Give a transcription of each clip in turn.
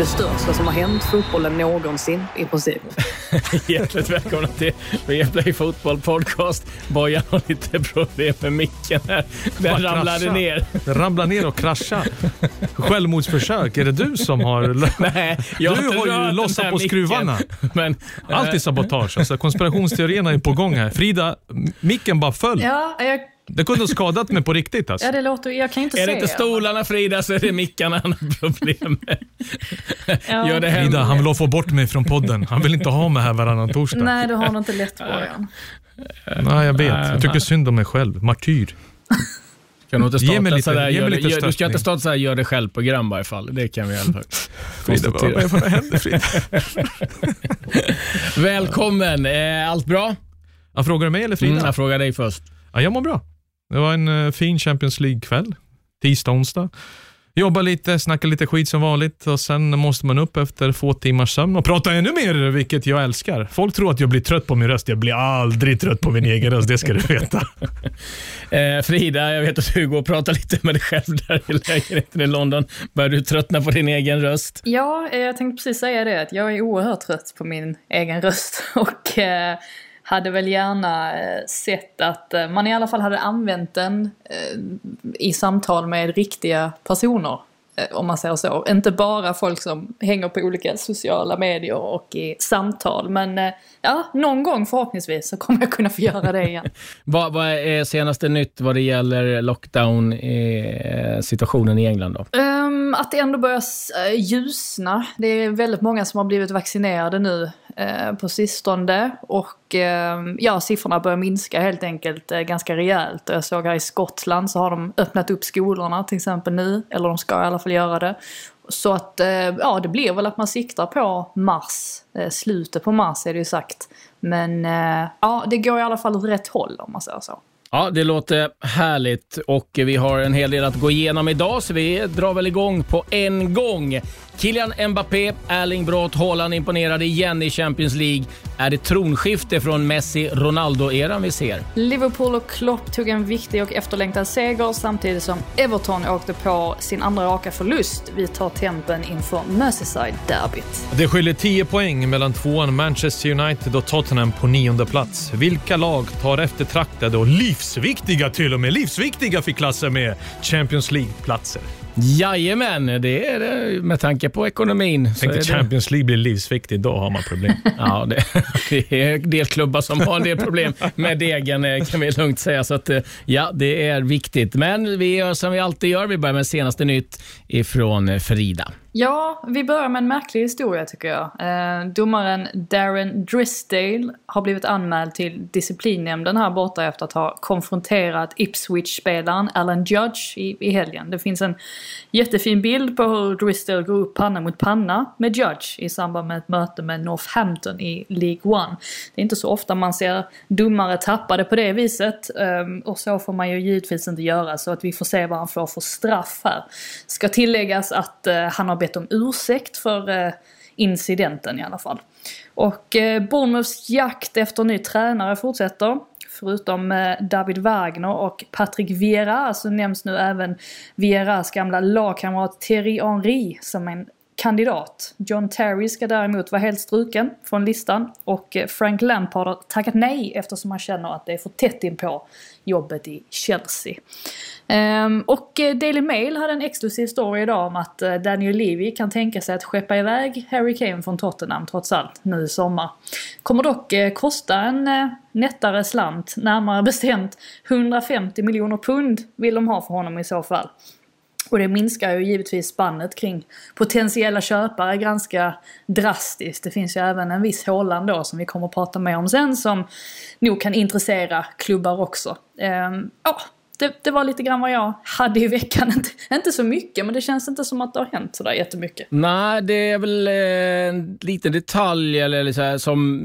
Det största som har hänt fotbollen någonsin i princip. Hjärtligt välkomna till Viaplay Fotboll Podcast. Bojan har lite problem med micken här. Den Bara ramlade krascha. ner. Den ramlar ner och kraschar. Självmordsförsök. Är det du som har... Nej, jag Du inte har ju lossat på micken. skruvarna. Men, Allt är sabotage. Alltså, konspirationsteorierna är på gång här. Frida, micken bara föll. Ja, jag, Det kunde ha skadat mig på riktigt. Alltså. ja, det låter... Jag kan inte är se. det inte stolarna Frida så är det mickarna han har problem med. Ja. Gör det Frida, han vill få bort mig från podden. Han vill inte ha mig här varannan torsdag. Nej, Nej, du har det inte lätt Bojan. jag vet. Jag tycker synd om mig själv. Martyr. Kan du inte Ge mig starta lite- sådär, ge mig lite gör, du ska inte starta såhär gör det själv-program i varje fall. Det kan vi i alla fall Frida, vad, konstatera. vad händer Frida? Välkommen! Eh, allt bra? Jag frågar du mig eller Frida? Mm, jag frågar dig först. Ja, jag mår bra. Det var en eh, fin Champions League-kväll. Tisdag, onsdag. Jobba lite, snacka lite skit som vanligt och sen måste man upp efter få timmars sömn och prata ännu mer, vilket jag älskar. Folk tror att jag blir trött på min röst. Jag blir aldrig trött på min egen röst, det ska du veta. Eh, Frida, jag vet att du går och pratar lite med dig själv där i lägenheten i London. Börjar du tröttna på din egen röst? Ja, eh, jag tänkte precis säga det. Att jag är oerhört trött på min egen röst. Och eh, hade väl gärna eh, sett att eh, man i alla fall hade använt den eh, i samtal med riktiga personer. Om man säger så. Inte bara folk som hänger på olika sociala medier och i samtal. Men ja, någon gång förhoppningsvis så kommer jag kunna få göra det igen. Vad, vad är senaste nytt vad det gäller lockdown-situationen i England? Då? Ehm, att det ändå börjar ljusna. Det är väldigt många som har blivit vaccinerade nu Eh, på sistone. Och eh, ja, siffrorna börjar minska helt enkelt eh, ganska rejält. Och Jag såg här i Skottland så har de öppnat upp skolorna till exempel nu. Eller de ska i alla fall göra det. Så att ja, det blir väl att man siktar på mars. Slutet på mars är det ju sagt. Men ja, det går i alla fall åt rätt håll om man säger så. Ja, det låter härligt och vi har en hel del att gå igenom idag så vi drar väl igång på en gång. Kylian Mbappé, Erling Brott, Haaland imponerade igen i Champions League. Är det tronskifte från Messi-Ronaldo-eran vi ser? Liverpool och Klopp tog en viktig och efterlängtad seger samtidigt som Everton åkte på sin andra raka förlust. Vi tar tempen inför Merseyside-derbyt. Det skiljer 10 poäng mellan tvåan Manchester United och Tottenham på nionde plats. Vilka lag tar eftertraktade och livsviktiga, till och med livsviktiga för klasser med Champions League-platser? Jajamän, det är det med tanke på ekonomin. Tänk det- Champions League blir livsviktigt, då har man problem. Ja, det, det är en del klubbar som har en del problem med degen eh, kan vi lugnt säga. Så att, eh, ja, det är viktigt. Men vi gör som vi alltid gör. Vi börjar med senaste nytt ifrån eh, Frida. Ja, vi börjar med en märklig historia tycker jag. Eh, domaren Darren Drisdale har blivit anmäld till disciplinnämnden här borta efter att ha konfronterat Ipswich-spelaren Alan Judge i, i helgen. Det finns en jättefin bild på hur Drisdale går upp panna mot panna med Judge i samband med ett möte med Northampton i League One. Det är inte så ofta man ser domare tappade på det viset eh, och så får man ju givetvis inte göra så att vi får se vad han får för straff här. Ska tilläggas att eh, han har bett om ursäkt för eh, incidenten i alla fall. Och eh, Bournemouths jakt efter ny tränare fortsätter. Förutom eh, David Wagner och Patrick Vieira så nämns nu även Vieiras gamla lagkamrat Thierry Henry som en kandidat. John Terry ska däremot vara helt struken från listan och Frank Lampard har tackat nej eftersom han känner att det är för tätt in på jobbet i Chelsea. Ehm, och eh, Daily Mail hade en exklusiv story idag om att eh, Daniel Levy kan tänka sig att skeppa iväg Harry Kane från Tottenham trots allt nu i sommar. Kommer dock eh, kosta en nättare slant, närmare bestämt 150 miljoner pund vill de ha för honom i så fall. Och det minskar ju givetvis spannet kring potentiella köpare ganska drastiskt. Det finns ju även en viss Håland då som vi kommer att prata mer om sen som nog kan intressera klubbar också. Ehm, ja, det, det var lite grann vad jag hade i veckan. Inte, inte så mycket men det känns inte som att det har hänt sådär jättemycket. Nej, det är väl eh, en liten detalj eller så här, som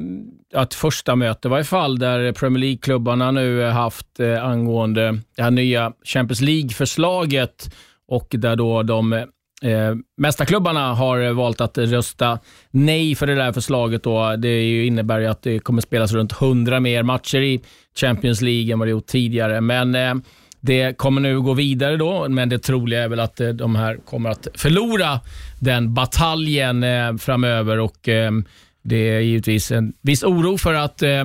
ett första möte i varje fall, där Premier League-klubbarna nu haft eh, angående det här nya Champions League-förslaget och där då de eh, eh mästarklubbarna har valt att rösta nej för det där förslaget. Då. Det innebär ju att det kommer spelas runt 100 mer matcher i Champions League än vad det gjort tidigare. Men eh, det kommer nu gå vidare då, men det troliga är väl att eh, de här kommer att förlora den bataljen eh, framöver och ehm, det är givetvis en viss oro för att eh,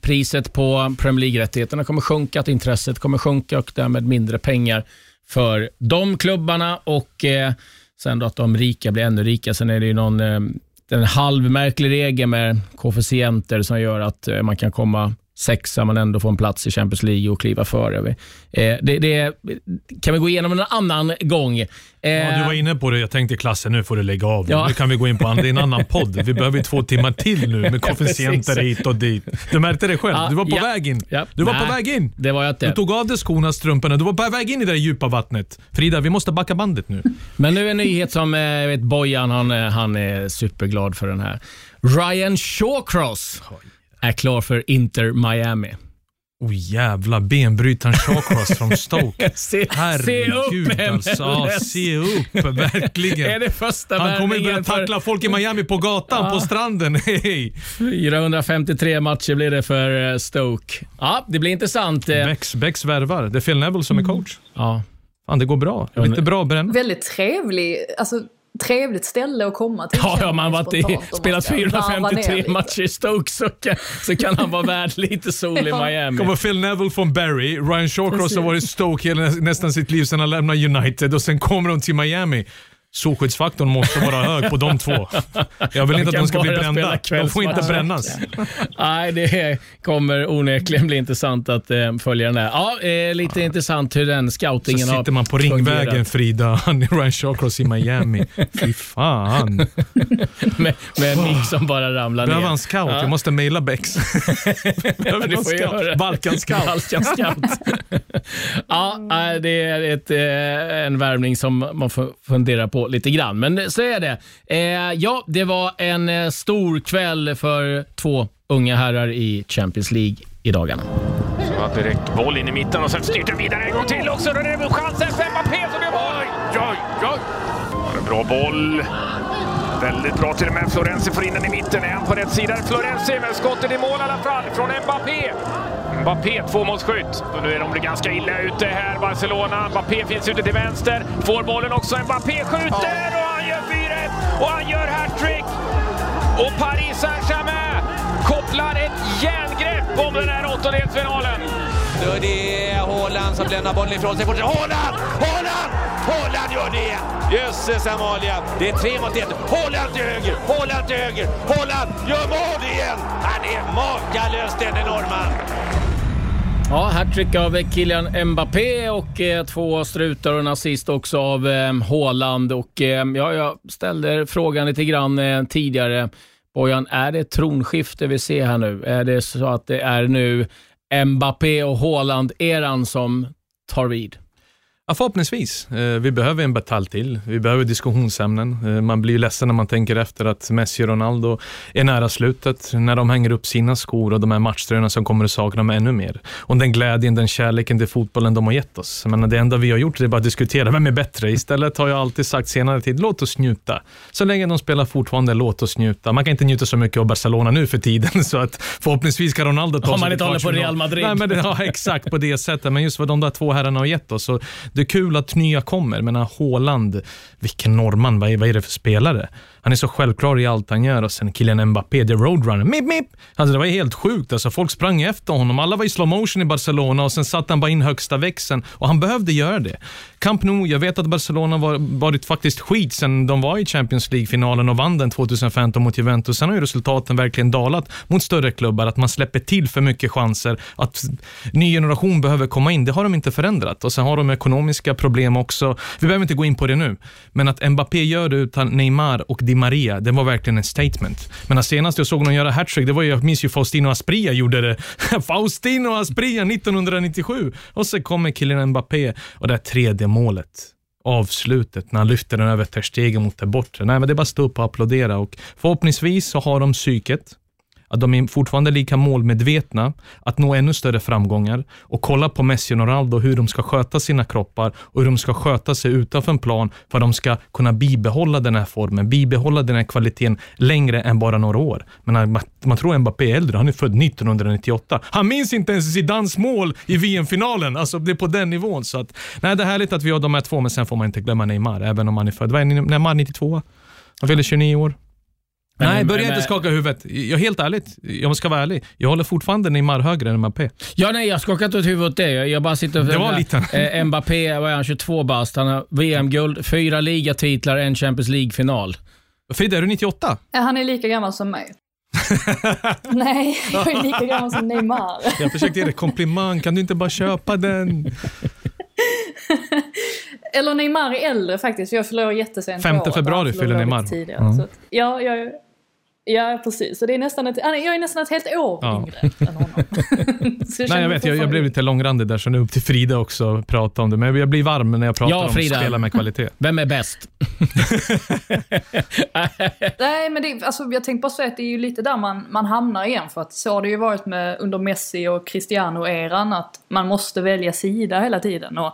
priset på Premier League-rättigheterna kommer sjunka, att intresset kommer sjunka och därmed mindre pengar för de klubbarna och sen då att de rika blir ännu rikare. Sen är det ju någon en halvmärklig regel med koefficienter som gör att man kan komma sexa men ändå få en plats i Champions League och kliva före. Eh, det, det, kan vi gå igenom en annan gång. Eh, ja, du var inne på det. Jag tänkte klassen, nu får du lägga av. Ja. Nu kan vi gå in på en, en annan podd. Vi behöver två timmar till nu med koefficienter hit och dit. Du märkte det själv. Du var på ja. väg in. Du var Nej, på väg in. Det var jag inte. Du tog av dig skorna, strumporna. Du var på väg in i det djupa vattnet. Frida, vi måste backa bandet nu. Men nu en nyhet som jag vet, Bojan, han, han är superglad för den här. Ryan Shawcross är klar för Inter Miami. Oh jävla benbrytaren Shawcross från Stoke. se, Herregud se upp, alltså. Ja, se upp, verkligen. är det första Han kommer börja tackla folk i Miami på gatan, ja. på stranden. Hey. 453 matcher blir det för eh, Stoke. Ja, det blir intressant. Eh. Becks, Becks värvar. Det är Phil Neville som är coach. Ja. Fan, det går bra. Lite bra bränna. Väldigt trevlig. Alltså, trevligt ställe att komma till. Ja, om han varit spelat 453 matcher i Stoke så kan, så kan han vara värd lite sol i Miami. Kommer Phil Neville från Barry, Ryan Shawcross har varit i Stoke hela, nästan sitt liv sedan han lämnade United och sen kommer de till Miami. Solskyddsfaktorn måste vara hög på de två. Jag vill inte att de ska bli brända. De får inte brännas. Nej, det kommer onekligen bli intressant att eh, följa den här. Ja, eh, lite ja. intressant hur den scoutingen har Så sitter man på Ringvägen, fungerat. Frida, Ryan Shawcross i Miami. Fy fan. med, med en mick som bara ramlar ner. Behöver en scout? Ja. Jag måste mejla Bex. Behöver du scout? Balkan scout. Balkan scout. ja, det är ett, eh, en värvning som man får fundera på lite grann. Men så är det. Eh, ja, det var en eh, stor kväll för två unga herrar i Champions League i dagarna. Så var direkt boll in i mitten och sen styrt den vidare en gång till också. Då är det chansen för Mbappé som gör mål! Oj, oj, oj! Bra boll. Väldigt bra till och med. Florenzi får in den i mitten. En på rätt sida. Florenzi med skottet i mål i alla fall från Mbappé. Mbappé tvåmålsskytt. Och nu är de ganska illa ute här, Barcelona. Mbappé finns ute till vänster. Får bollen också. Mbappé skjuter och han gör 4-1 och han gör hattrick. Och Paris Saint-Germain kopplar ett järngrepp om den här åttondelsfinalen. Då är det Haaland som lämnar bollen ifrån sig. Haaland! Haaland! Haaland gör det! Jösses Amalia! Det är tre mot ett. Haaland till höger! Haaland till höger! Haaland gör mål igen! Han är makalös denne norrman! Ja, hattrick av Kylian Mbappé och eh, två strutar och en assist också av eh, Haaland. Och, eh, ja, jag ställde frågan lite grann eh, tidigare. Bojan, är det tronskifte vi ser här nu? Är det så att det är nu Mbappé och Haaland-eran som tar vid? Ja, förhoppningsvis. Eh, vi behöver en batalj till. Vi behöver diskussionsämnen. Eh, man blir ledsen när man tänker efter att Messi och Ronaldo är nära slutet. När de hänger upp sina skor och de här matchtröjorna som kommer att sakna dem ännu mer. Och den glädjen, den kärleken till fotbollen de har gett oss. Men det enda vi har gjort är bara att diskutera, vem är bättre? Istället har jag alltid sagt senare tid, låt oss njuta. Så länge de spelar fortfarande, låt oss njuta. Man kan inte njuta så mycket av Barcelona nu för tiden, så att förhoppningsvis ska Ronaldo ta Om man inte håller på Real Madrid. Nej, men det, ja, exakt på det sättet. Men just vad de där två herrarna har gett oss. Det är kul att nya kommer, men Haaland, vilken norrman, vad är, vad är det för spelare? Han är så självklar i allt han gör och sen killen Mbappé, the roadrunner. Mip, mip. Alltså det var helt sjukt. Alltså folk sprang efter honom. Alla var i slow motion i Barcelona och sen satte han bara in högsta växeln och han behövde göra det. Camp Nou, jag vet att Barcelona var, varit faktiskt skit sen de var i Champions League-finalen och vann den 2015 mot Juventus. Sen har ju resultaten verkligen dalat mot större klubbar, att man släpper till för mycket chanser, att ny generation behöver komma in. Det har de inte förändrat och sen har de ekonomiska problem också. Vi behöver inte gå in på det nu, men att Mbappé gör det utan Neymar och Di Maria, det var verkligen en statement. Men senast jag såg någon göra hattrick, det var ju, jag minns ju Faustino Aspria gjorde det. Faustino Aspria 1997! Och så kommer killen Mbappé och det här tredje målet avslutet när han lyfter den över Ter Stegen mot det bortre. Nej, men det är bara att stå upp och applådera och förhoppningsvis så har de psyket att de är fortfarande lika målmedvetna, att nå ännu större framgångar och kolla på Messi och Ronaldo, hur de ska sköta sina kroppar och hur de ska sköta sig utanför en plan för att de ska kunna bibehålla den här formen, bibehålla den här kvaliteten längre än bara några år. Men man, man tror Mbappé är äldre, han är född 1998. Han minns inte ens Zidanes mål i VM-finalen. Alltså det är på den nivån. Så att, nej, det är härligt att vi har de här två, men sen får man inte glömma Neymar, även om han är född. Vad är Neymar, 92? Han fyller 29 år. Men- Nej, börja men- inte skaka huvudet. Jag, helt ärligt, jag ska vara ärlig. Jag håller fortfarande Neymar högre än Mbappé. Ja, nej, jag skakar inte åt huvudet åt det. Jag, jag bara sitter och... Det var lite. Eh, Mbappé, vad är han, 22 bast. Han har VM-guld, fyra ligatitlar, en Champions League-final. Frida, är du 98? Ja, Han är lika gammal som mig. Nej, jag är lika gammal som Neymar. Jag försökte ge dig komplimang. Kan du inte bara köpa den? Eller Neymar är äldre faktiskt, för jag fyller jättesent på Femte året. februari Han fyller Neymar. Tidigare, Mm. så att, ja, ja, ja, precis. Så det är nästan ett, jag är nästan ett helt år Ja. yngre än honom. Så Nej, jag vet. Jag, jag blev lite långrandig där, så nu upp till Frida också att prata om det. Men jag blir varm när jag pratar Ja, om Frida. att spela med kvalitet. Vem är bäst? Nej, men det, alltså, jag tänkte bara säga att det är ju lite där man, man hamnar igen. För att så har det ju varit med under Messi och Cristiano-eran. Att man måste välja sida hela tiden. Och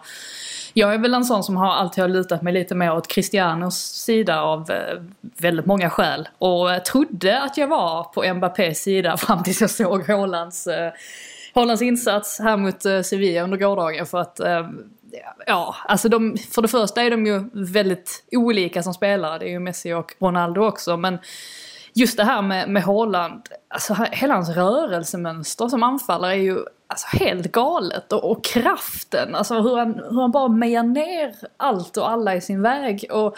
jag är väl en sån som har alltid har lutat mig lite mer åt Cristianos sida av eh, väldigt många skäl. Och trodde att jag var på Mbappés sida fram tills jag såg Haalands, eh, Hollands insats här mot eh, Sevilla under gårdagen. För att Ja, alltså de, för det första är de ju väldigt olika som spelare. Det är ju Messi och Ronaldo också. Men just det här med, med Haaland, alltså hela hans rörelsemönster som anfallare är ju alltså, helt galet. Och, och kraften, alltså hur han, hur han bara mejar ner allt och alla i sin väg. Och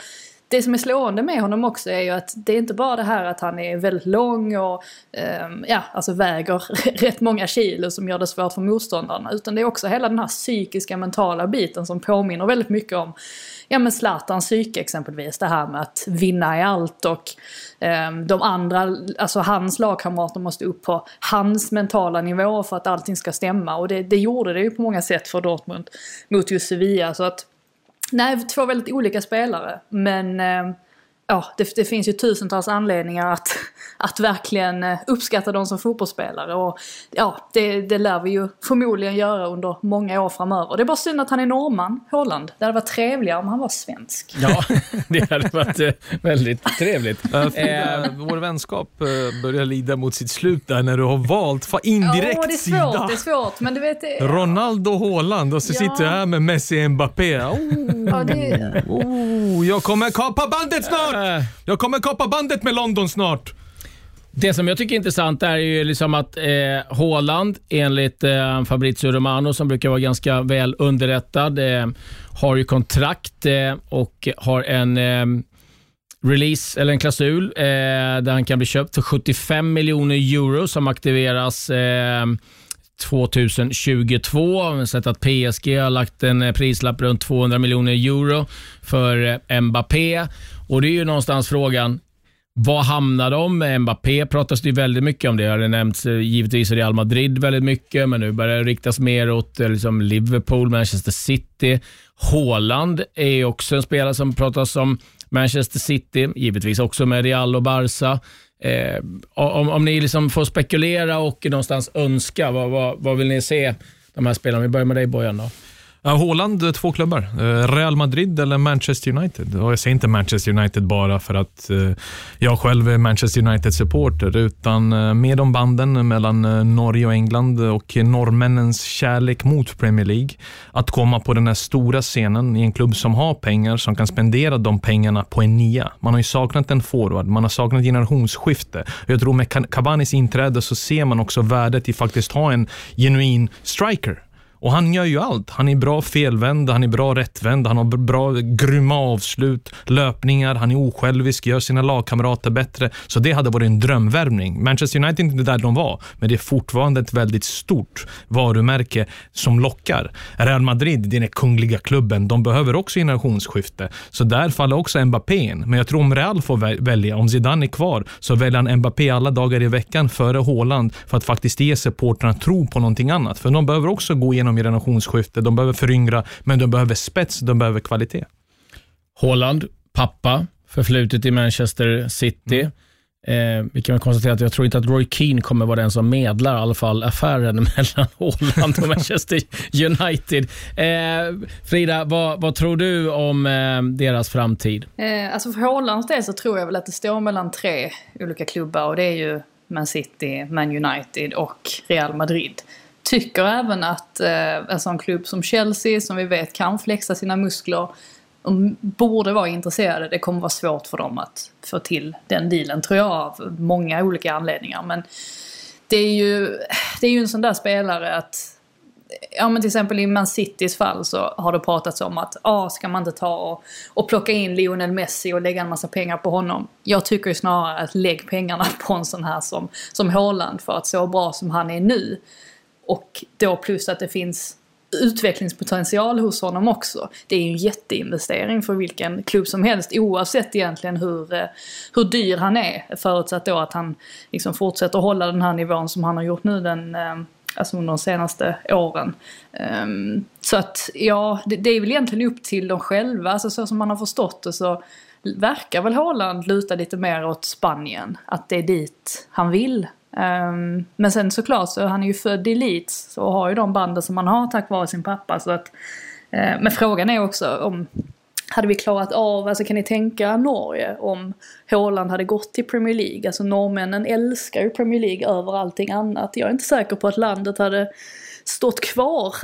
det som är slående med honom också är ju att det är inte bara det här att han är väldigt lång och ehm, ja, alltså väger rätt många kilo som gör det svårt för motståndarna. Utan det är också hela den här psykiska mentala biten som påminner väldigt mycket om ja men Zlatans psyke exempelvis. Det här med att vinna i allt och ehm, de andra, alltså hans lagkamrater måste upp på hans mentala nivå för att allting ska stämma. Och det, det gjorde det ju på många sätt för Dortmund mot just Sevilla. Så att Nej, två väldigt olika spelare. Men eh, ja, det, det finns ju tusentals anledningar att, att verkligen eh, uppskatta dem som fotbollsspelare. Och ja, det, det lär vi ju förmodligen göra under många år framöver. Det är bara synd att han är norrman, Haaland. Det hade varit trevligare om han var svensk. Ja, det hade varit eh, väldigt trevligt. Frida, vår vänskap eh, börjar lida mot sitt slut där när du har valt indirekt Åh, det är sida. svårt, det är svårt. Men du vet, det, Ronaldo Haaland och så Ja. sitter jag här med Messi Mbappé. Oh, ja, det, oh, jag kommer kapa bandet snart! Eh, jag kommer kapa bandet med London snart. Det som jag tycker är intressant är ju liksom att eh, Haaland, enligt eh, Fabrizio Romano, som brukar vara ganska väl underrättad, eh, har ju kontrakt eh, och har en eh, release, eller en klausul, eh, där han kan bli köpt för 75 miljoner euro som aktiveras eh, 2022. Vi har sett att PSG har lagt en eh, prislapp runt 200 miljoner euro för eh, Mbappé. Och det är ju någonstans frågan, vad hamnar de? Med Mbappé pratas det ju väldigt mycket om det. Det har nämnts givetvis Real Madrid väldigt mycket, men nu börjar det riktas mer åt liksom Liverpool, Manchester City. Haaland är också en spelare som pratas om Manchester City, givetvis också med Real och Barca. Eh, om, om ni liksom får spekulera och någonstans önska, vad, vad, vad vill ni se de här spelarna? Vi börjar med dig Bojan då. Ja, Haaland, eh, två klubbar. Eh, Real Madrid eller Manchester United. Och jag säger inte Manchester United bara för att eh, jag själv är Manchester United-supporter, utan med de banden mellan Norge och England och norrmännens kärlek mot Premier League. Att komma på den här stora scenen i en klubb som har pengar, som kan spendera de pengarna på en nia. Man har ju saknat en forward, man har saknat generationsskifte. Jag tror med Ca- Cavanis inträde så ser man också värdet i faktiskt ha en genuin striker. Och han gör ju allt. Han är bra felvänd, han är bra rättvänd, han har bra grymma avslut, löpningar, han är osjälvisk, gör sina lagkamrater bättre. Så det hade varit en drömvärvning. Manchester United är inte där de var, men det är fortfarande ett väldigt stort varumärke som lockar. Real Madrid, den är kungliga klubben, de behöver också generationsskifte. Så där faller också Mbappé in. Men jag tror om Real får välja, om Zidane är kvar, så väljer han Mbappé alla dagar i veckan före Haaland för att faktiskt ge supportrarna tro på någonting annat. För de behöver också gå igenom generationsskifte, de behöver föryngra, men de behöver spets, de behöver kvalitet. Haaland, pappa, förflutet i Manchester City. Eh, vi kan väl konstatera att jag tror inte att Roy Keane kommer vara den som medlar i alla fall affären mellan Holland och Manchester United. Eh, Frida, vad, vad, tror du om eh, deras framtid? Eh, alltså för Hollands del så tror jag väl att det står mellan tre olika klubbar och det är ju Man City, Man United och Real Madrid. Tycker även att eh, alltså en sån klubb som Chelsea, som vi vet kan flexa sina muskler, de borde vara intresserade. Det kommer vara svårt för dem att få till den dealen tror jag av många olika anledningar. Men det är ju, det är ju en sån där spelare att Ja men till exempel i Man Citys fall så har det pratats om att ah, ska man inte ta och, och plocka in Lionel Messi och lägga en massa pengar på honom. Jag tycker ju snarare att lägg pengarna på en sån här som, som Haaland för att så bra som han är nu. Och då plus att det finns utvecklingspotential hos honom också. Det är ju en jätteinvestering för vilken klubb som helst oavsett egentligen hur, eh, hur dyr han är. Förutsatt då att han liksom fortsätter hålla den här nivån som han har gjort nu den, eh, alltså under de senaste åren. Ehm, så att ja, det, det, är väl egentligen upp till dem själva, alltså så som man har förstått det så verkar väl Haaland luta lite mer åt Spanien. Att det är dit han vill. Um, men sen såklart så han är ju född i Leeds och har ju de banden som han har tack vare sin pappa. Så att, uh, men frågan är också om hade vi klarat av, alltså kan ni tänka Norge om Haaland hade gått till Premier League? Alltså norrmännen älskar ju Premier League över allting annat. Jag är inte säker på att landet hade stått kvar.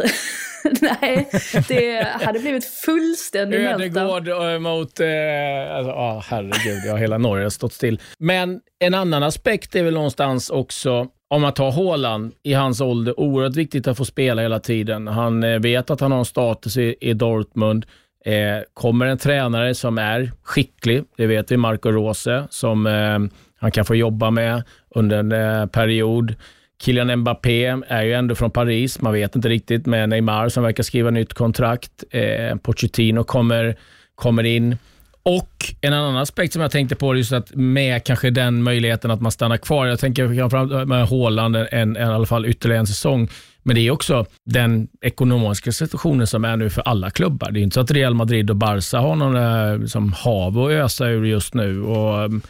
Nej, det hade blivit fullständigt Ödegård eh, mot... Eh, alltså, oh, herregud, ja, hela Norge har stått still. Men en annan aspekt är väl någonstans också om man tar Haaland i hans ålder, oerhört viktigt att få spela hela tiden. Han eh, vet att han har en status i, i Dortmund. Eh, kommer en tränare som är skicklig, det vet vi, Marco Rose, som eh, han kan få jobba med under en eh, period. Kylian Mbappé är ju ändå från Paris. Man vet inte riktigt med Neymar som verkar skriva nytt kontrakt. Eh, Pochettino kommer, kommer in. Och en annan aspekt som jag tänkte på, är just att med kanske den möjligheten att man stannar kvar. Jag tänker framförallt med Haaland en, en, i alla fall ytterligare en säsong. Men det är också den ekonomiska situationen som är nu för alla klubbar. Det är inte så att Real Madrid och Barca har någon eh, som hav att ösa ur just nu. Och mm,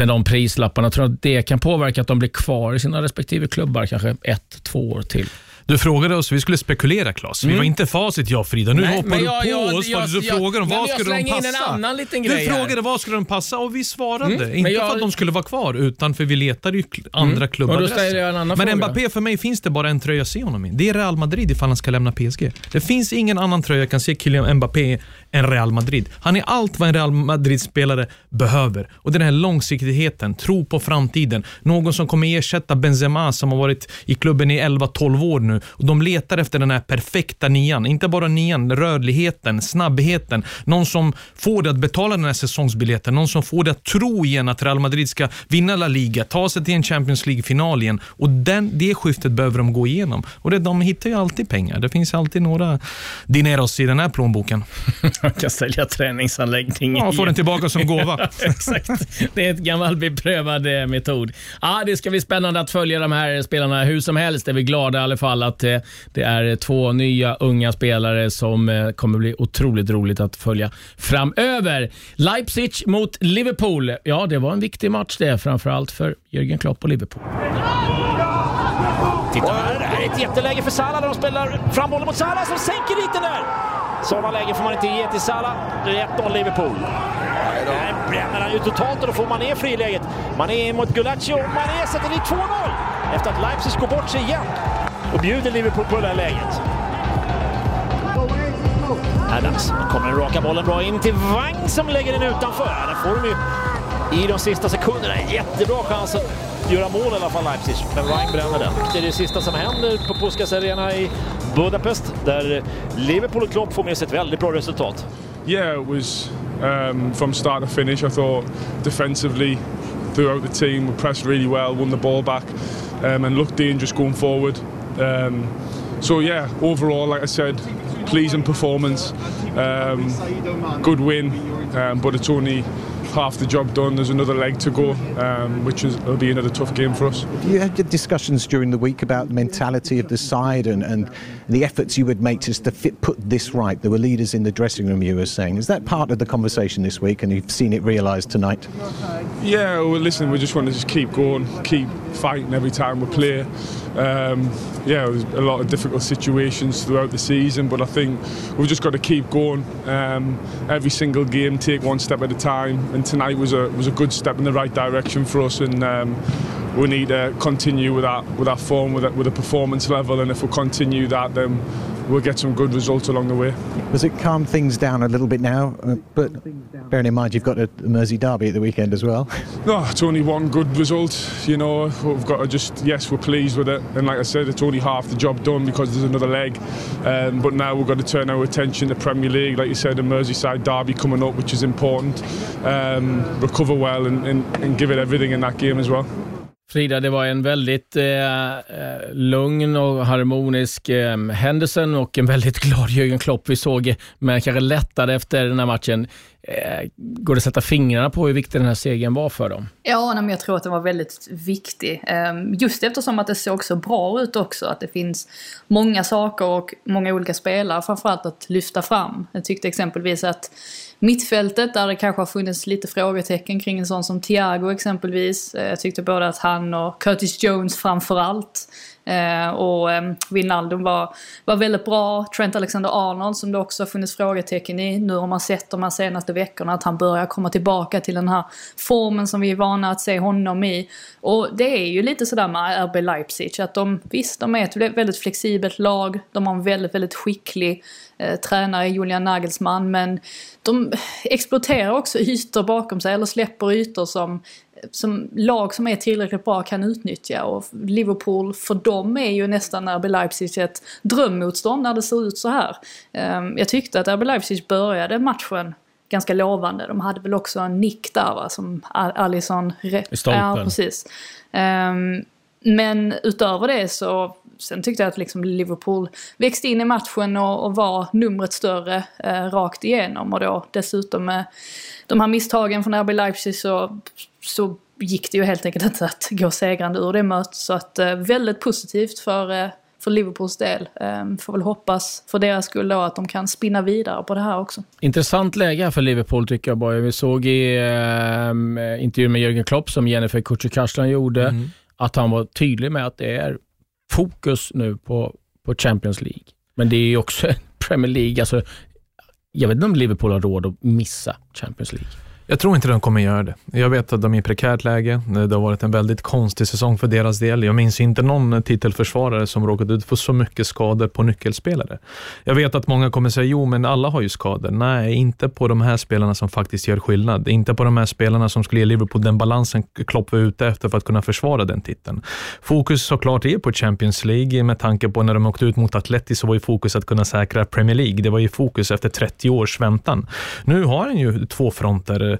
med de prislapparna. Tror att det kan påverka att de blir kvar i sina respektive klubbar kanske ett, två år till. Du frågade oss, vi skulle spekulera Klas. Mm. Vi var inte facit jag Frida. Nu Nej, hoppar du jag, på jag, oss jag, du frågade om vad skulle de passa. En annan liten du frågade här. vad skulle de passa och vi svarade. Mm. Inte för att de skulle vara kvar, utan för vi letade ju andra mm. klubbadresser. Men fråga. Mbappé, för mig finns det bara en tröja att se honom i. Det är Real Madrid ifall han ska lämna PSG. Det finns ingen annan tröja jag kan se Kylian Mbappé än Real Madrid. Han är allt vad en Real Madrid-spelare behöver. Och Den här långsiktigheten, tro på framtiden. Någon som kommer ersätta Benzema som har varit i klubben i 11-12 år nu. Och De letar efter den här perfekta nian. Inte bara nian, rörligheten, snabbheten. Någon som får dig att betala den här säsongsbiljetten. Någon som får dig att tro igen att Real Madrid ska vinna La Liga, ta sig till en Champions League-final igen. Och den, det skiftet behöver de gå igenom. Och det, De hittar ju alltid pengar. Det finns alltid några dineros i den här plånboken. Man kan sälja träningsanläggning. Ja, få den tillbaka som gåva. Exakt. Det är ett gammal beprövad eh, metod. Ja, det ska bli spännande att följa de här spelarna. Hur som helst är vi glada i alla fall att eh, det är två nya unga spelare som eh, kommer bli otroligt roligt att följa framöver. Leipzig mot Liverpool. Ja, det var en viktig match det, framförallt för Jürgen Klopp och Liverpool. Titta här, det här är ett jätteläge för Salah när de spelar fram bollen mot Salah som sänker dit den där. Sådana lägen får man inte ge till Salah. Det är 1-0 Liverpool. Där bränner han ju totalt och då får man ner friläget. Man är mot Gulaccio och Mané sätter dit 2-0 efter att Leipzig går bort sig igen och bjuder Liverpool på det där läget. Adams kommer den raka bollen bra in till Wang som lägger den utanför. Där får de ju i de sista sekunderna en jättebra chans att göra mål i alla fall Leipzig. Men Wang bränner den. Det är det sista som händer på Puskas Arena i Budapest där Liverpool och Klopp får med sig ett väldigt bra resultat. Yeah, it was um, from start to finish. I thought defensively throughout the team we pressed really well, won the ball back um, and looked dangerous going forward. Um, so yeah, overall, like I said, pleasing performance, um, good win, um, but it's only half the job done. There's another leg to go, um, which is, will be another tough game for us. You had discussions during the week about the mentality of the side and, and the efforts you would make just to fit, put this right. There were leaders in the dressing room, you were saying. Is that part of the conversation this week and you've seen it realised tonight? Yeah, well, listen, we just want to just keep going, keep fighting every time we play. Um, yeah, there's a lot of difficult situations throughout the season, but I think we've just got to keep going. Um, every single game, take one step at a time, and tonight was a was a good step in the right direction for us, and um, we need to continue with that with that form, with that, with a performance level, and if we continue that, then we'll get some good results along the way. Does it calm things down a little bit now? Uh, but bearing in mind you've got a Mersey derby at the weekend as well. No, it's only one good result. You know, we've got to just yes, we're pleased with it, and like I said, it's only half the job done because there's another leg. Um, but now we've got to turn our attention to Premier League, like you said, a Merseyside derby coming up, which is important. Um, recover well and, and, and give it everything in that game as well. Frida, det var en väldigt eh, eh lugn och harmonisk eh, Henderson och en väldigt glad Jürgen Klopp vi såg, eh, men kanske lättade efter den här matchen. Eh, går det att sätta fingrarna på hur viktig den här segern var för dem? Ja, men jag tror att den var väldigt viktig. Eh, just eftersom att det såg så bra ut också. Att det finns många saker och många olika spelare framförallt att lyfta fram. Jag tyckte exempelvis att mittfältet, där det kanske har funnits lite frågetecken kring en sån som Thiago exempelvis. Eh, jag tyckte både att han och Curtis Jones framförallt eh, och eh, Wijnaldum var, var väldigt bra. Trent Alexander-Arnold som det också har funnits frågetecken i. Nu har man sett de här senaste veckorna att han börjar komma tillbaka till den här formen som vi är vana att se honom i. Och det är ju lite sådär med RB Leipzig att de, visst de är ett väldigt flexibelt lag. De har en väldigt, väldigt skicklig eh, tränare Julian Nagelsmann men de exploaterar också ytor bakom sig eller släpper ytor som som lag som är tillräckligt bra kan utnyttja. Och Liverpool, för dem är ju nästan RB Leipzig ett drömmotstånd när det ser ut så här. Ehm, jag tyckte att RB Leipzig började matchen ganska lovande. De hade väl också en nick där va, som Alisson... I stolpen. Ja, precis. Ehm, men utöver det så sen tyckte jag att liksom Liverpool växte in i matchen och, och var numret större eh, rakt igenom. Och då dessutom med de här misstagen från RB Leipzig så så gick det ju helt enkelt inte att gå segrande ur det mötet. Så att eh, väldigt positivt för, eh, för Liverpools del. Eh, får väl hoppas för deras skull då att de kan spinna vidare på det här också. Intressant läge för Liverpool tycker jag bara. Vi såg i eh, intervjun med Jürgen Klopp som Jennifer Kücükaslan gjorde mm. att han var tydlig med att det är fokus nu på, på Champions League. Men det är ju också Premier League. Alltså, jag vet inte om Liverpool har råd att missa Champions League. Jag tror inte de kommer göra det. Jag vet att de är i prekärt läge. Det har varit en väldigt konstig säsong för deras del. Jag minns inte någon titelförsvarare som råkat ut för så mycket skador på nyckelspelare. Jag vet att många kommer säga, jo men alla har ju skador. Nej, inte på de här spelarna som faktiskt gör skillnad. Inte på de här spelarna som skulle ge Liverpool den balansen Klopp var ute efter för att kunna försvara den titeln. Fokus såklart är på Champions League med tanke på när de åkte ut mot Atleti så var ju fokus att kunna säkra Premier League. Det var ju fokus efter 30 års väntan. Nu har han ju två fronter eh,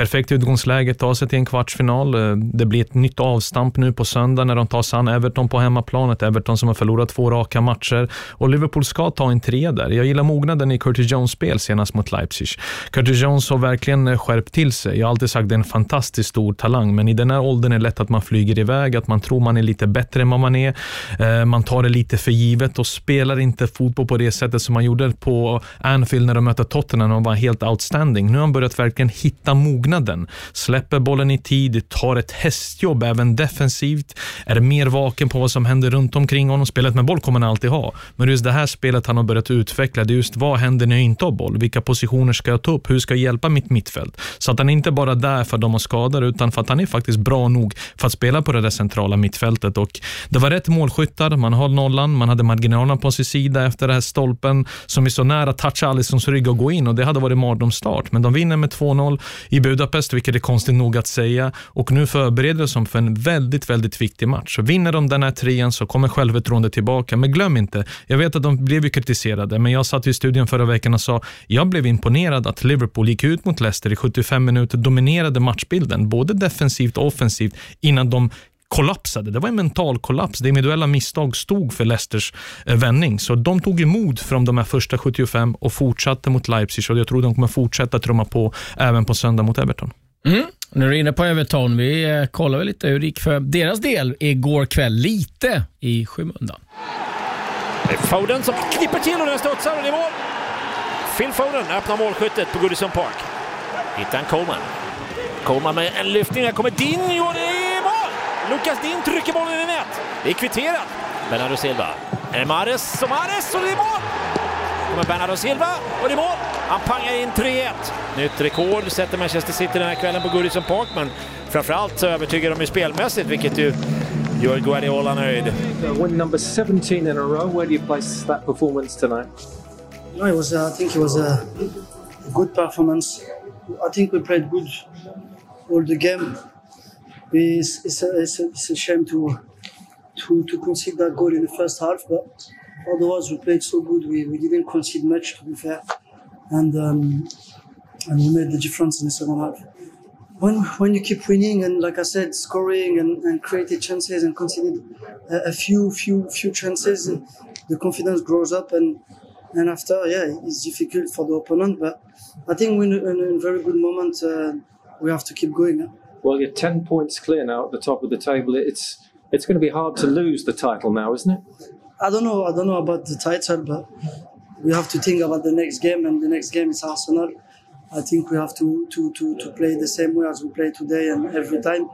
perfekt utgångsläge, ta sig till en kvartsfinal. Eh, det blir ett nytt avstamp nu på söndag när de tar sig an Everton på hemmaplanet. Everton som har förlorat två raka matcher och Liverpool ska ta en tre där. Jag gillar mognaden i Curtis Jones spel senast mot Leipzig. Curtis Jones har verkligen eh, skärpt till sig. Jag har alltid sagt att det är en fantastiskt stor talang, men i den här åldern är det lätt att man flyger iväg, att man tror man är lite bättre än vad man är. Eh, man tar det lite för givet och spelar inte fotboll på det sättet som man gjorde på Anfield när de mötte Tottenham och var helt outstanding. Nu har han börjat verkligen hitta mognaden mognaden. Släpper bollen i tid, tar ett hästjobb även defensivt, är mer vaken på vad som händer runt omkring honom. Spelet med boll kommer han alltid ha, men just det här spelet han har börjat utveckla, det är just vad händer när jag inte har boll? Vilka positioner ska jag ta upp? Hur ska jag hjälpa mitt mittfält? Så att han inte bara där för att de har skador, utan för att han är faktiskt bra nog för att spela på det där centrala mittfältet. Och det var rätt målskyttar, man har nollan, man hade marginalerna på sin sida efter den här stolpen som är så nära att toucha Alissons rygg och gå in och det hade varit mardrömsstart. Men de vinner med 2-0 i Budapest, vilket är konstigt nog att säga. Och nu förbereder de sig för en väldigt, väldigt viktig match. Så vinner de den här trean så kommer självförtroendet tillbaka. Men glöm inte, jag vet att de blev ju kritiserade, men jag satt i studion förra veckan och sa, jag blev imponerad att Liverpool gick ut mot Leicester i 75 minuter, dominerade matchbilden, både defensivt och offensivt, innan de kollapsade. Det var en mental kollaps. Det individuella misstag stod för Leicesters eh, vändning. Så de tog emot från de här första 75 och fortsatte mot Leipzig och jag tror de kommer fortsätta trumma på även på söndag mot Everton. Mm. Nu är du inne på Everton. Vi eh, kollar väl lite hur det gick för deras del igår kväll. Lite i skymundan. Det är Foden som klipper till och den studsar och det är mål. Phil Foden öppnar målskyttet på Goodison Park. Hittar en Coleman. Coleman med en lyftning. Där kommer Dinho det Lucas Din trycker bollen i nät. Det är kvitterat. Bernardo Silva. Är Mares och Mares och det är mål! kommer Bernardo Silva och det är mål! Han pangar in 3-1. Nytt rekord sätter Manchester City den här kvällen på Goodison Park, men framförallt så övertygar de ju spelmässigt, vilket ju gör Guardiola nöjd. Win number 17 in a row. Where do you place that performance tonight? No, it was. Uh, I think it was a good performance. I think we played good all the game. It's, it's, a, it's, a, it's a shame to to to concede that goal in the first half, but otherwise we played so good. We, we didn't concede much, to be fair, and um, and we made the difference in the second half. When when you keep winning and like I said, scoring and, and created chances and conceded a, a few few few chances, the confidence grows up and and after yeah it's difficult for the opponent, but I think we're in a, very good moment. Uh, we have to keep going. Yeah? Well, you're 10 points clear now at the top of the table. It's it's going to be hard to lose the title now, isn't it? I don't know. I don't know about the title, but we have to think about the next game, and the next game is Arsenal. I think we have to to, to, to play the same way as we play today and every time,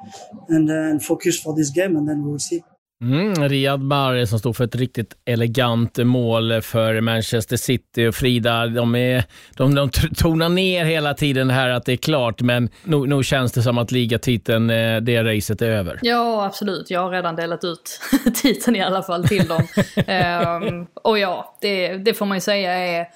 and, and focus for this game, and then we will see. Mm, Riyad Mahrez som stod för ett riktigt elegant mål för Manchester City. Och Frida, de, är, de, de tonar ner hela tiden här att det är klart, men nog, nog känns det som att ligatiteln, eh, det racet är över. Ja, absolut. Jag har redan delat ut titeln i alla fall till dem. um, och ja, det, det får man ju säga är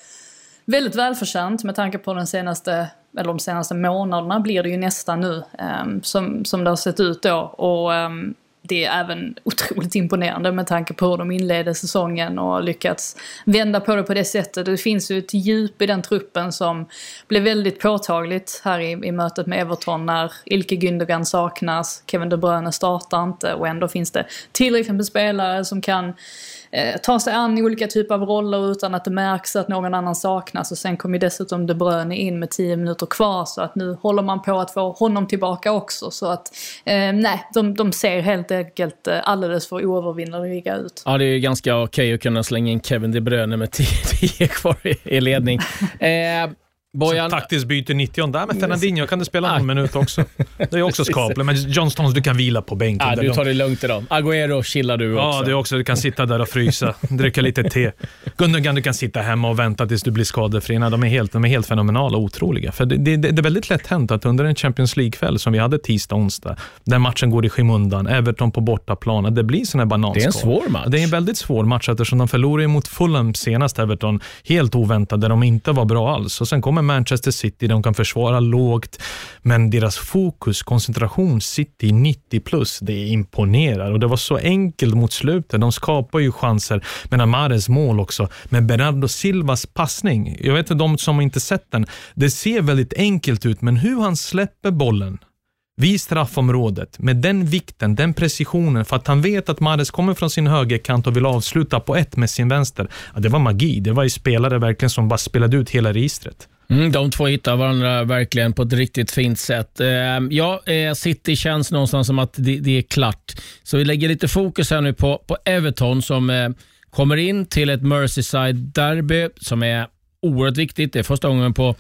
väldigt välförtjänt med tanke på den senaste eller de senaste månaderna blir det ju nästan nu, um, som, som det har sett ut då. Och um, det är även otroligt imponerande med tanke på hur de inledde säsongen och lyckats vända på det på det sättet. Det finns ju ett djup i den truppen som blev väldigt påtagligt här i, i mötet med Everton när Ilke Gündogan saknas, Kevin De Bruyne startar inte och ändå finns det tillräckligt med spelare som kan eh, ta sig an i olika typer av roller utan att det märks att någon annan saknas. Och sen kommer ju dessutom De Bruyne in med 10 minuter kvar så att nu håller man på att få honom tillbaka också. Så att eh, nej, de, de ser helt enkelt eh, alldeles för oövervinneliga ut. Ja, det är ganska okej att kunna slänga in Kevin De Bruyne med 10 kvar i, i ledning. Eh, Bojan... taktiskt byte 90 där med Fernandinho kan du spela någon minut också. Det är också skapligt, men John Stones du kan vila på bänken. Ja, du tar det lugnt idag. Agüero chillar du också. Ja, du också. Du kan sitta där och frysa, dricka lite te. Gundogan, du kan sitta hemma och vänta tills du blir skadefri. de, är helt, de är helt fenomenala och otroliga. För det, det, det är väldigt lätt hänt att under en Champions League-kväll som vi hade tisdag och onsdag, där matchen går i skymundan, Everton på bortaplan, det blir sån här bananskal. Det är en svår match. Det är en väldigt svår match eftersom de förlorade mot Fulham senast, Everton, helt oväntat, där de inte var bra alls. Och sen kommer med Manchester City City, de kan försvara lågt, men deras fokus, koncentration, City 90 plus, det imponerar. Och det var så enkelt mot slutet. De skapar ju chanser, men Amares mål också. Men Bernardo Silvas passning, jag vet inte de som inte sett den, det ser väldigt enkelt ut, men hur han släpper bollen, vid straffområdet med den vikten, den precisionen, för att han vet att Mares kommer från sin högerkant och vill avsluta på ett med sin vänster. Ja, det var magi. Det var ju spelare verkligen som bara spelade ut hela registret. Mm, de två hittar varandra verkligen på ett riktigt fint sätt. Eh, ja, eh, City känns någonstans som att det, det, är klart. Så vi lägger lite fokus här nu på, på Everton som eh, kommer in till ett Merseyside-derby som är oerhört viktigt. Det är första gången på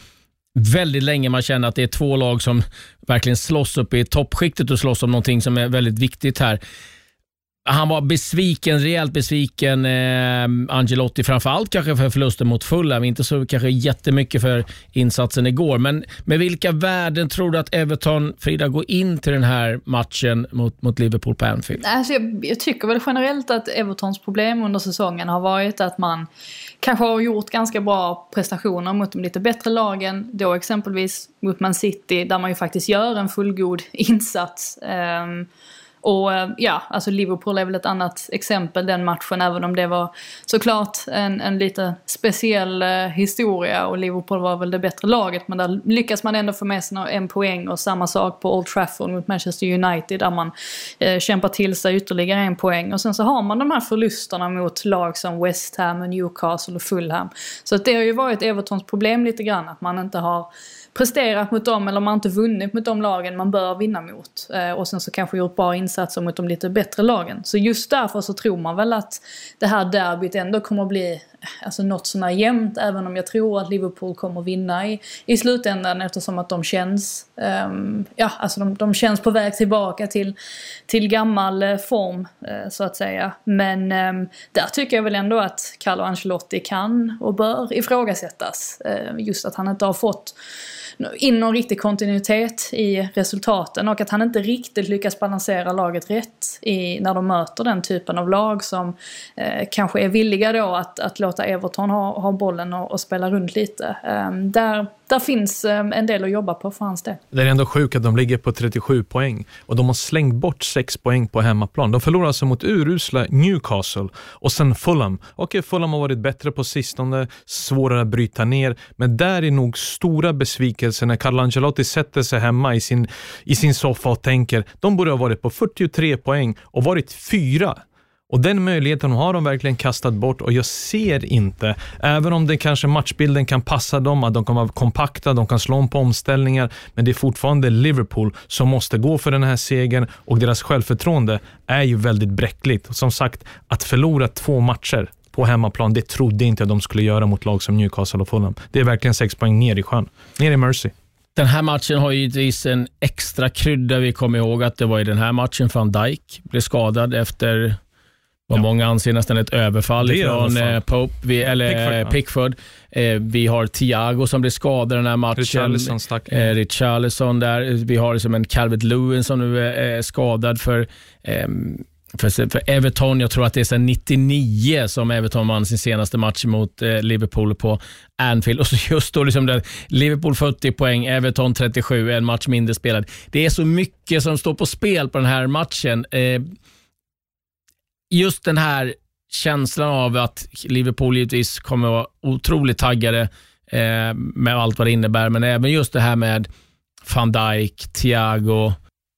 väldigt länge man känner att det är två lag som verkligen slåss upp i toppskiktet och slåss om någonting som är väldigt viktigt här. Han var besviken, rejält besviken, eh, Angelotti, framförallt kanske för förlusten mot Fulham. Inte så kanske jättemycket för insatsen igår. Men med vilka värden tror du att Everton, Frida, går in till den här matchen mot, mot Liverpool på Anfield? Alltså jag, jag tycker väl generellt att Evertons problem under säsongen har varit att man kanske har gjort ganska bra prestationer mot de lite bättre lagen. Då exempelvis mot Man City, där man ju faktiskt gör en fullgod insats. Um, och eh, ja, alltså Liverpool är väl ett annat exempel den matchen, även om det var såklart en, en lite speciell eh, historia och Liverpool var väl det bättre laget. Men där lyckas man ändå få med sig en poäng och samma sak på Old Trafford mot Manchester United där man eh, kämpar till sig ytterligare en poäng. Och sen så har man de här förlusterna mot lag som West Ham, och Newcastle och Fulham. Så att det har ju varit Evertons problem lite grann, att man inte har presterat mot dem eller man har inte vunnit mot de lagen man bör vinna mot. Eh, och sen så kanske gjort bra insatser mot de lite bättre lagen. Så just därför så tror man väl att det här derbyt ändå kommer att bli alltså något sånär jämnt även om jag tror att Liverpool kommer vinna i, i slutändan eftersom att de känns, um, ja alltså de, de känns på väg tillbaka till, till gammal uh, form uh, så att säga. Men um, där tycker jag väl ändå att Carlo Ancelotti kan och bör ifrågasättas. Uh, just att han inte har fått in någon riktig kontinuitet i resultaten och att han inte riktigt lyckas balansera laget rätt i, när de möter den typen av lag som eh, kanske är villiga då att, att låta Everton ha, ha bollen och, och spela runt lite. Eh, där, där finns ehm, en del att jobba på för hans del. Det är ändå sjukt att de ligger på 37 poäng och de har slängt bort 6 poäng på hemmaplan. De förlorar alltså mot urusla Newcastle och sen Fulham. Okej, Fulham har varit bättre på sistone, svårare att bryta ner, men där är nog stora besvikelser när Carlo Ancelotti sätter sig hemma i sin, i sin soffa och tänker de borde ha varit på 43 poäng och varit fyra och den möjligheten har de verkligen kastat bort och jag ser inte, även om det kanske matchbilden kan passa dem, att de kan vara kompakta, de kan slå om på omställningar, men det är fortfarande Liverpool som måste gå för den här segern och deras självförtroende är ju väldigt bräckligt. Som sagt, att förlora två matcher på hemmaplan, det trodde inte de skulle göra mot lag som Newcastle och Fulham. Det är verkligen sex poäng ner i sjön, ner i Mercy. Den här matchen har givetvis en extra krydda. Vi kommer ihåg att det var i den här matchen van Dijk blev skadad efter vad ja. många anser nästan ett överfall från eh, Pope, vi, eller Pickford. Ja. Pickford. Eh, vi har Thiago som blev skadad den här matchen. Richarlison stack eh, Richarlison där. Vi har liksom en Calvert Lewin som nu är skadad för ehm, för, för Everton, jag tror att det är sedan 99 som Everton vann sin senaste match mot eh, Liverpool på Anfield. Och så just då liksom det, Liverpool 40 poäng, Everton 37, en match mindre spelad. Det är så mycket som står på spel på den här matchen. Eh, just den här känslan av att Liverpool givetvis kommer att vara otroligt taggade eh, med allt vad det innebär, men även just det här med van Dijk, Thiago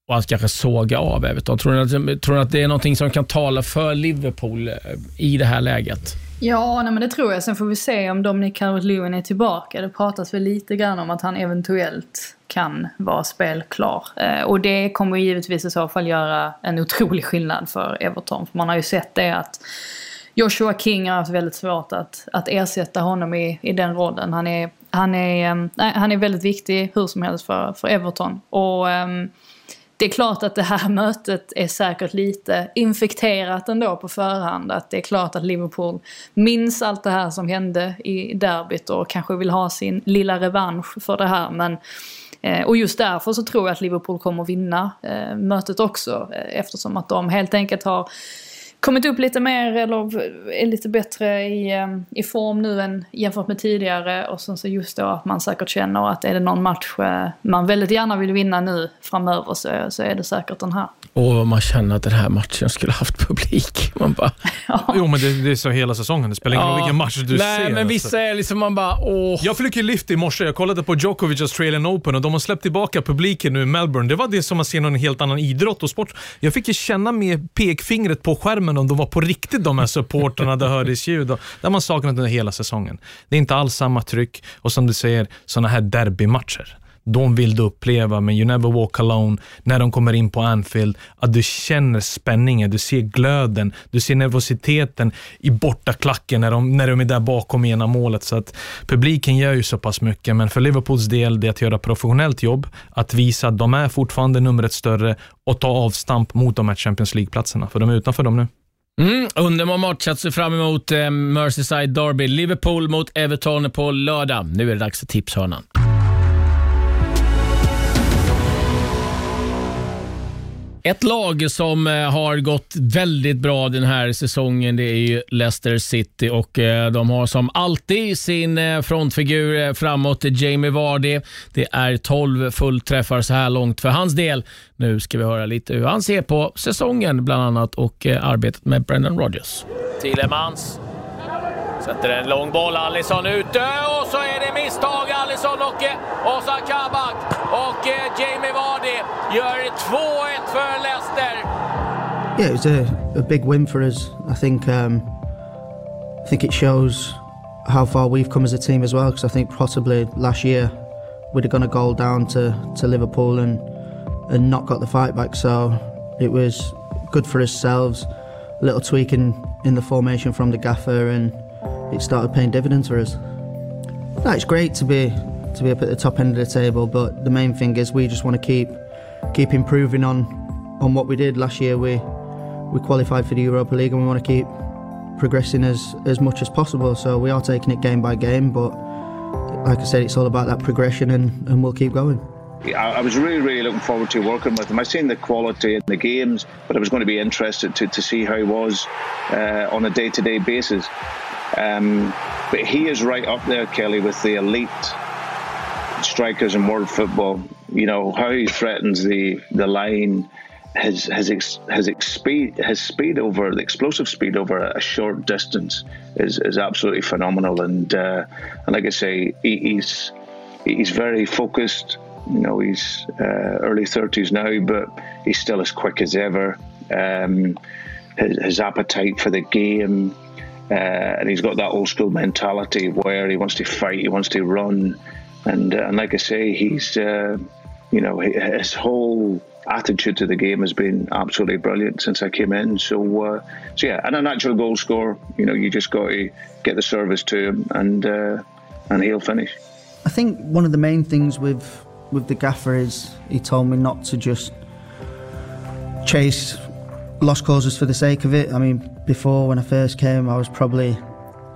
och att kanske såga av Everton. Tror ni, att, tror ni att det är någonting som kan tala för Liverpool eh, i det här läget? Ja, nej, men det tror jag. Sen får vi se om Dominic Calvert-Lewin är tillbaka. Det pratas väl lite grann om att han eventuellt kan vara spelklar. Eh, och det kommer givetvis i så fall göra en otrolig skillnad för Everton. För man har ju sett det att Joshua King har haft väldigt svårt att, att ersätta honom i, i den rollen. Han är, han, är, eh, han är väldigt viktig hur som helst för, för Everton. Och Eh, det är klart att det här mötet är säkert lite infekterat ändå på förhand. Att det är klart att Liverpool minns allt det här som hände i derbyt och kanske vill ha sin lilla revansch för det här. Men, eh, och just därför så tror jag att Liverpool kommer vinna eh, mötet också. Eh, eftersom att de helt enkelt har kommit upp lite mer eller är lite bättre i, eh, i form nu än jämfört med tidigare. Och sen så just då att man säkert känner att är det någon match eh, man väldigt gärna vill vinna nu framöver så, så är det säkert den här. Och man känner att den här matchen skulle haft publik. Man bara... ja. Jo, men det, det, är så hela säsongen. Det spelar ingen roll vilken match du Nej, ser. men vissa alltså. är liksom man bara åh. Jag fick ju lift i morse. Jag kollade på Djokovic Australian Open och de har släppt tillbaka publiken nu i Melbourne. Det var det som att se någon helt annan idrott och sport. Jag fick ju känna med pekfingret på skärmen om de var på riktigt de här supporterna. det hördes ljud. Och, det har man saknat under hela säsongen. Det är inte alls samma tryck och som du säger, sådana här derbymatcher de vill du uppleva men You Never Walk Alone, när de kommer in på Anfield, att du känner spänningen, du ser glöden, du ser nervositeten i bortaklacken när de, när de är där bakom ena målet. Så att publiken gör ju så pass mycket, men för Liverpools del, det är att göra professionellt jobb, att visa att de är fortfarande numret större och ta avstamp mot de här Champions League-platserna, för de är utanför dem nu. Mm, underbar match att se fram emot eh, Merseyside Derby. Liverpool mot Everton på lördag. Nu är det dags för tipshörnan. Ett lag som eh, har gått väldigt bra den här säsongen det är ju Leicester City och eh, de har som alltid sin eh, frontfigur framåt, Jamie Vardy. Det är 12 fullträffar så här långt för hans del. Nu ska vi höra lite hur han ser på säsongen bland annat och arbetet med Brendan Rodgers. Tillemans Sätter en lång boll, Alisson ute och så är det misstag. Alisson och Osa Kabak och eh, Jamie Vardy gör 2-1 för Leicester. Yeah, it was a, a big win for us. I think um, I think it shows how far we've come as a team as well. Because I think possibly last year we'd have gone a goal down to, to Liverpool and and not got the fight back. So it was good for ourselves. A little tweaking in the formation from the gaffer and it started paying dividends for us. It's great to be to be up at the top end of the table, but the main thing is we just want to keep keep improving on on what we did last year. We we qualified for the Europa League, and we want to keep progressing as as much as possible. So we are taking it game by game, but like I said, it's all about that progression, and, and we'll keep going. I was really, really looking forward to working with him. I've seen the quality in the games, but I was going to be interested to, to see how he was uh, on a day to day basis. Um, but he is right up there, Kelly, with the elite strikers in world football. You know how he threatens the the line, his his his his speed his speed over the explosive speed over a, short distance is is absolutely phenomenal. And uh, and like I say, he, he's he's very focused. You know, he's uh, early thirties now, but he's still as quick as ever. Um, his, his appetite for the game, uh, and he's got that old school mentality where he wants to fight, he wants to run, and uh, and like I say, he's uh, you know his whole attitude to the game has been absolutely brilliant since I came in. So uh, so yeah, and a natural goal scorer, you know, you just got to get the service to him, and uh, and he'll finish. I think one of the main things with with the gaffer is he told me not to just chase lost causes for the sake of it. I mean, before when I first came, I was probably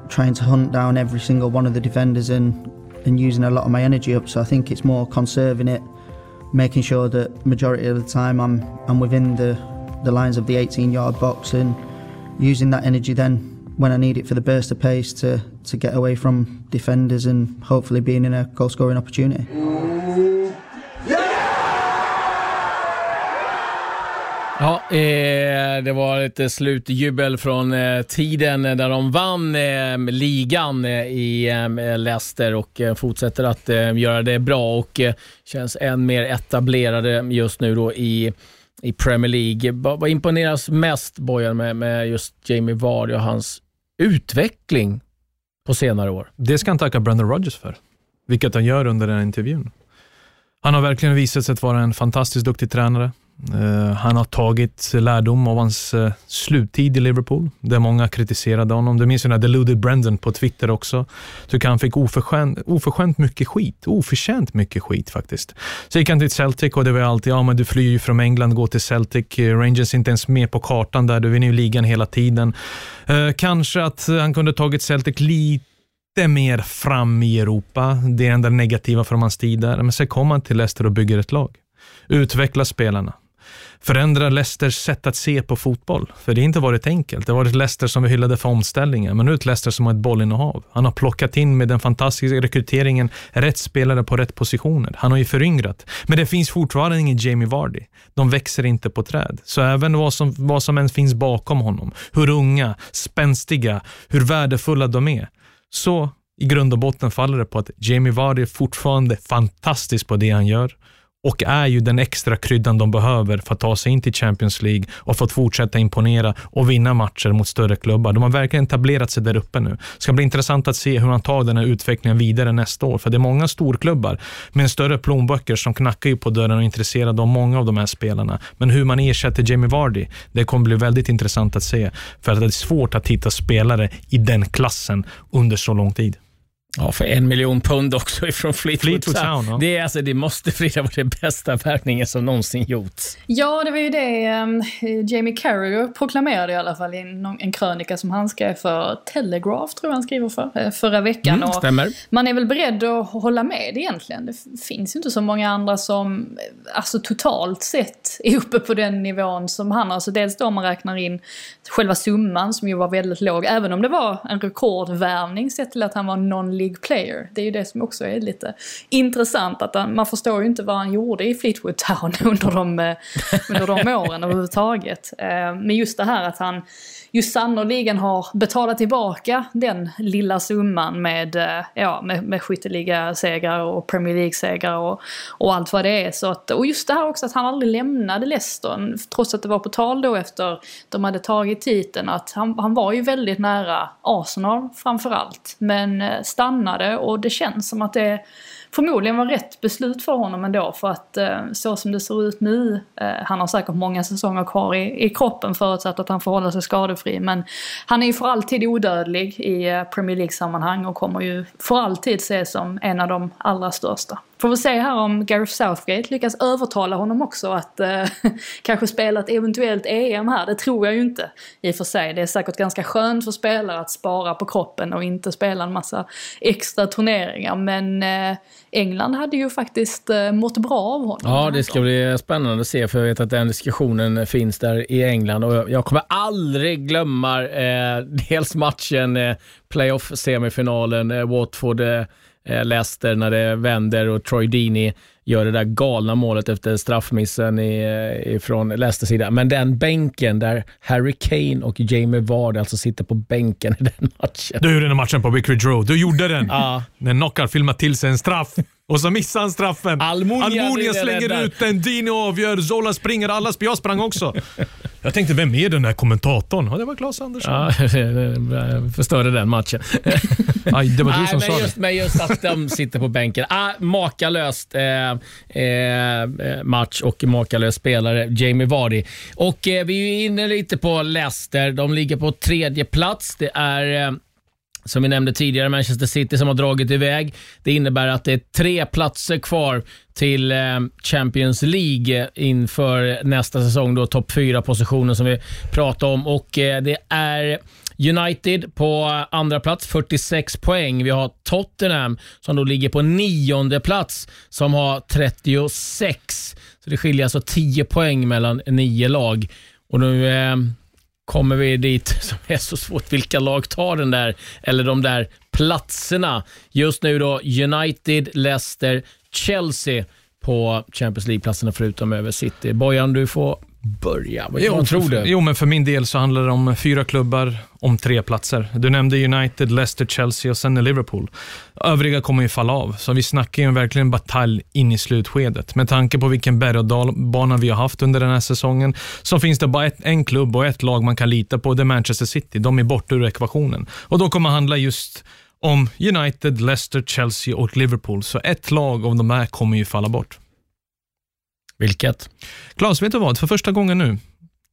trying to hunt down every single one of the defenders and and using a lot of my energy up. So I think it's more conserving it, making sure that majority of the time I'm I'm within the the lines of the 18 yard box and using that energy then when I need it for the burst of pace to to get away from defenders and hopefully being in a goal scoring opportunity. Ja, eh, det var lite slutjubel från eh, tiden där de vann eh, ligan eh, i eh, Leicester och eh, fortsätter att göra det bra och känns än mer etablerade just nu då i, i Premier League. Vad imponeras mest, Bojan, med, med just Jamie Vardy och hans utveckling på senare år? Det ska han tacka Brendan Rodgers för, vilket han gör under den här intervjun. Han har verkligen visat sig vara en fantastiskt duktig tränare. Eh, han har tagit lärdom av hans eh, sluttid i Liverpool, där många kritiserade honom. Du minns ju när Deluded Brendan på Twitter också. Tycker han fick oförskämt, oförskämt mycket skit. Oförtjänt mycket skit faktiskt. Så gick han till Celtic och det var alltid, ja men du flyr ju från England, gå till Celtic. Eh, Rangers är inte ens med på kartan där, du vinner ju ligan hela tiden. Kanske att han kunde tagit Celtic lite mer fram i Europa. Det är det enda negativa från hans tid där. Men sen kom han till Leicester och bygger ett lag. Utvecklar spelarna förändra Leicesters sätt att se på fotboll. För det har inte varit enkelt. Det har varit Leicester som vi hyllade för omställningen, men nu är det Leicester som har ett bollinnehav. Han har plockat in med den fantastiska rekryteringen rätt spelare på rätt positioner. Han har ju föryngrat. Men det finns fortfarande ingen Jamie Vardy. De växer inte på träd. Så även vad som, vad som än finns bakom honom, hur unga, spänstiga, hur värdefulla de är, så i grund och botten faller det på att Jamie Vardy är fortfarande fantastisk på det han gör och är ju den extra kryddan de behöver för att ta sig in till Champions League och för att fortsätta imponera och vinna matcher mot större klubbar. De har verkligen etablerat sig där uppe nu. Det ska bli intressant att se hur han tar den här utvecklingen vidare nästa år, för det är många storklubbar med större plånböcker som knackar ju på dörren och är intresserade av många av de här spelarna. Men hur man ersätter Jamie Vardy, det kommer bli väldigt intressant att se, för att det är svårt att hitta spelare i den klassen under så lång tid. Ja, för en miljon pund också ifrån Fleetwood, Fleetwood Town. Town, ja. Det, är, alltså, det måste Frida vara den bästa värvningen som någonsin gjorts. Ja, det var ju det um, Jamie Carragher proklamerade i alla fall i en, en krönika som han skrev för Telegraph, tror jag han skriver för, eh, förra veckan. Mm, Och stämmer. Man är väl beredd att hålla med egentligen. Det finns ju inte så många andra som, eh, alltså totalt sett, är uppe på den nivån som han. Alltså dels då man räknar in själva summan som ju var väldigt låg, även om det var en rekordvärvning sett till att han var non-league player. Det är ju det som också är lite intressant, att han, man förstår ju inte vad han gjorde i Fleetwood Town under de, eh, under de åren överhuvudtaget. Eh, Men just det här att han ju sannoliken har betalat tillbaka den lilla summan med, eh, ja, med, med skytteliga-segrar och Premier League-segrar och, och allt vad det är. Så att, och just det här också att han aldrig lämnade Leicester, trots att det var på tal då efter de hade tagit titeln, att han, han var ju väldigt nära Arsenal framförallt. Men eh, stannade och det känns som att det förmodligen var rätt beslut för honom ändå för att eh, så som det ser ut nu, eh, han har säkert många säsonger kvar i, i kroppen förutsatt att han får hålla sig skadefri men han är ju för alltid odödlig i eh, Premier League-sammanhang och kommer ju för alltid ses som en av de allra största. Får vi se här om Gareth Southgate lyckas övertala honom också att eh, kanske spela ett eventuellt EM här. Det tror jag ju inte i och för sig. Det är säkert ganska skönt för spelare att spara på kroppen och inte spela en massa extra turneringar. Men eh, England hade ju faktiskt eh, mått bra av honom. Ja, det ska bli spännande att se för jag vet att den diskussionen finns där i England och jag- kommer aldrig glömma eh, dels matchen, eh, playoff-semifinalen, eh, Watford eh, Leicester när det vänder och Troy Deeney gör det där galna målet efter straffmissen i, eh, ifrån Leicesters sida. Men den bänken där Harry Kane och Jamie Vardy alltså sitter på bänken i den matchen. Du gjorde den matchen på Vicarage Road. Du gjorde den. Ja. När Knockar filmar till sig en straff och så missar han straffen. Almunia blir slänger ut den, Dini avgör, Zola springer, alla jag sprang också. Jag tänkte, vem är den där kommentatorn? Ja, det var Claes Andersson. Ja, förstörde den matchen. Aj, det var du Nej, som men sa just, det. Men just att de sitter på bänken. Ah, makalöst eh, eh, match och makalös spelare, Jamie Vardy. Och eh, vi är inne lite på Leicester. De ligger på tredje plats. Det är eh, som vi nämnde tidigare, Manchester City som har dragit iväg. Det innebär att det är tre platser kvar till eh, Champions League inför nästa säsong, då topp fyra positionen som vi pratade om. Och eh, Det är United på andra plats, 46 poäng. Vi har Tottenham som då ligger på nionde plats som har 36. Så det skiljer alltså 10 poäng mellan nio lag. Och nu eh, kommer vi dit som är så svårt. Vilka lag tar den där, eller de där platserna? Just nu då United, Leicester, Chelsea på Champions League-platserna förutom över City. Bojan, du får börja. Vad, vad tror du? Jo, men för min del så handlar det om fyra klubbar om tre platser. Du nämnde United, Leicester, Chelsea och sen Liverpool. Övriga kommer ju falla av, så vi snackar ju verkligen batalj in i slutskedet. Med tanke på vilken berg och dalbana vi har haft under den här säsongen, så finns det bara ett, en klubb och ett lag man kan lita på. Det är Manchester City. De är borta ur ekvationen. Och då kommer det handla just om United, Leicester, Chelsea och Liverpool. Så ett lag av de här kommer ju falla bort. Vilket? Claes, vet du vad? För första gången nu.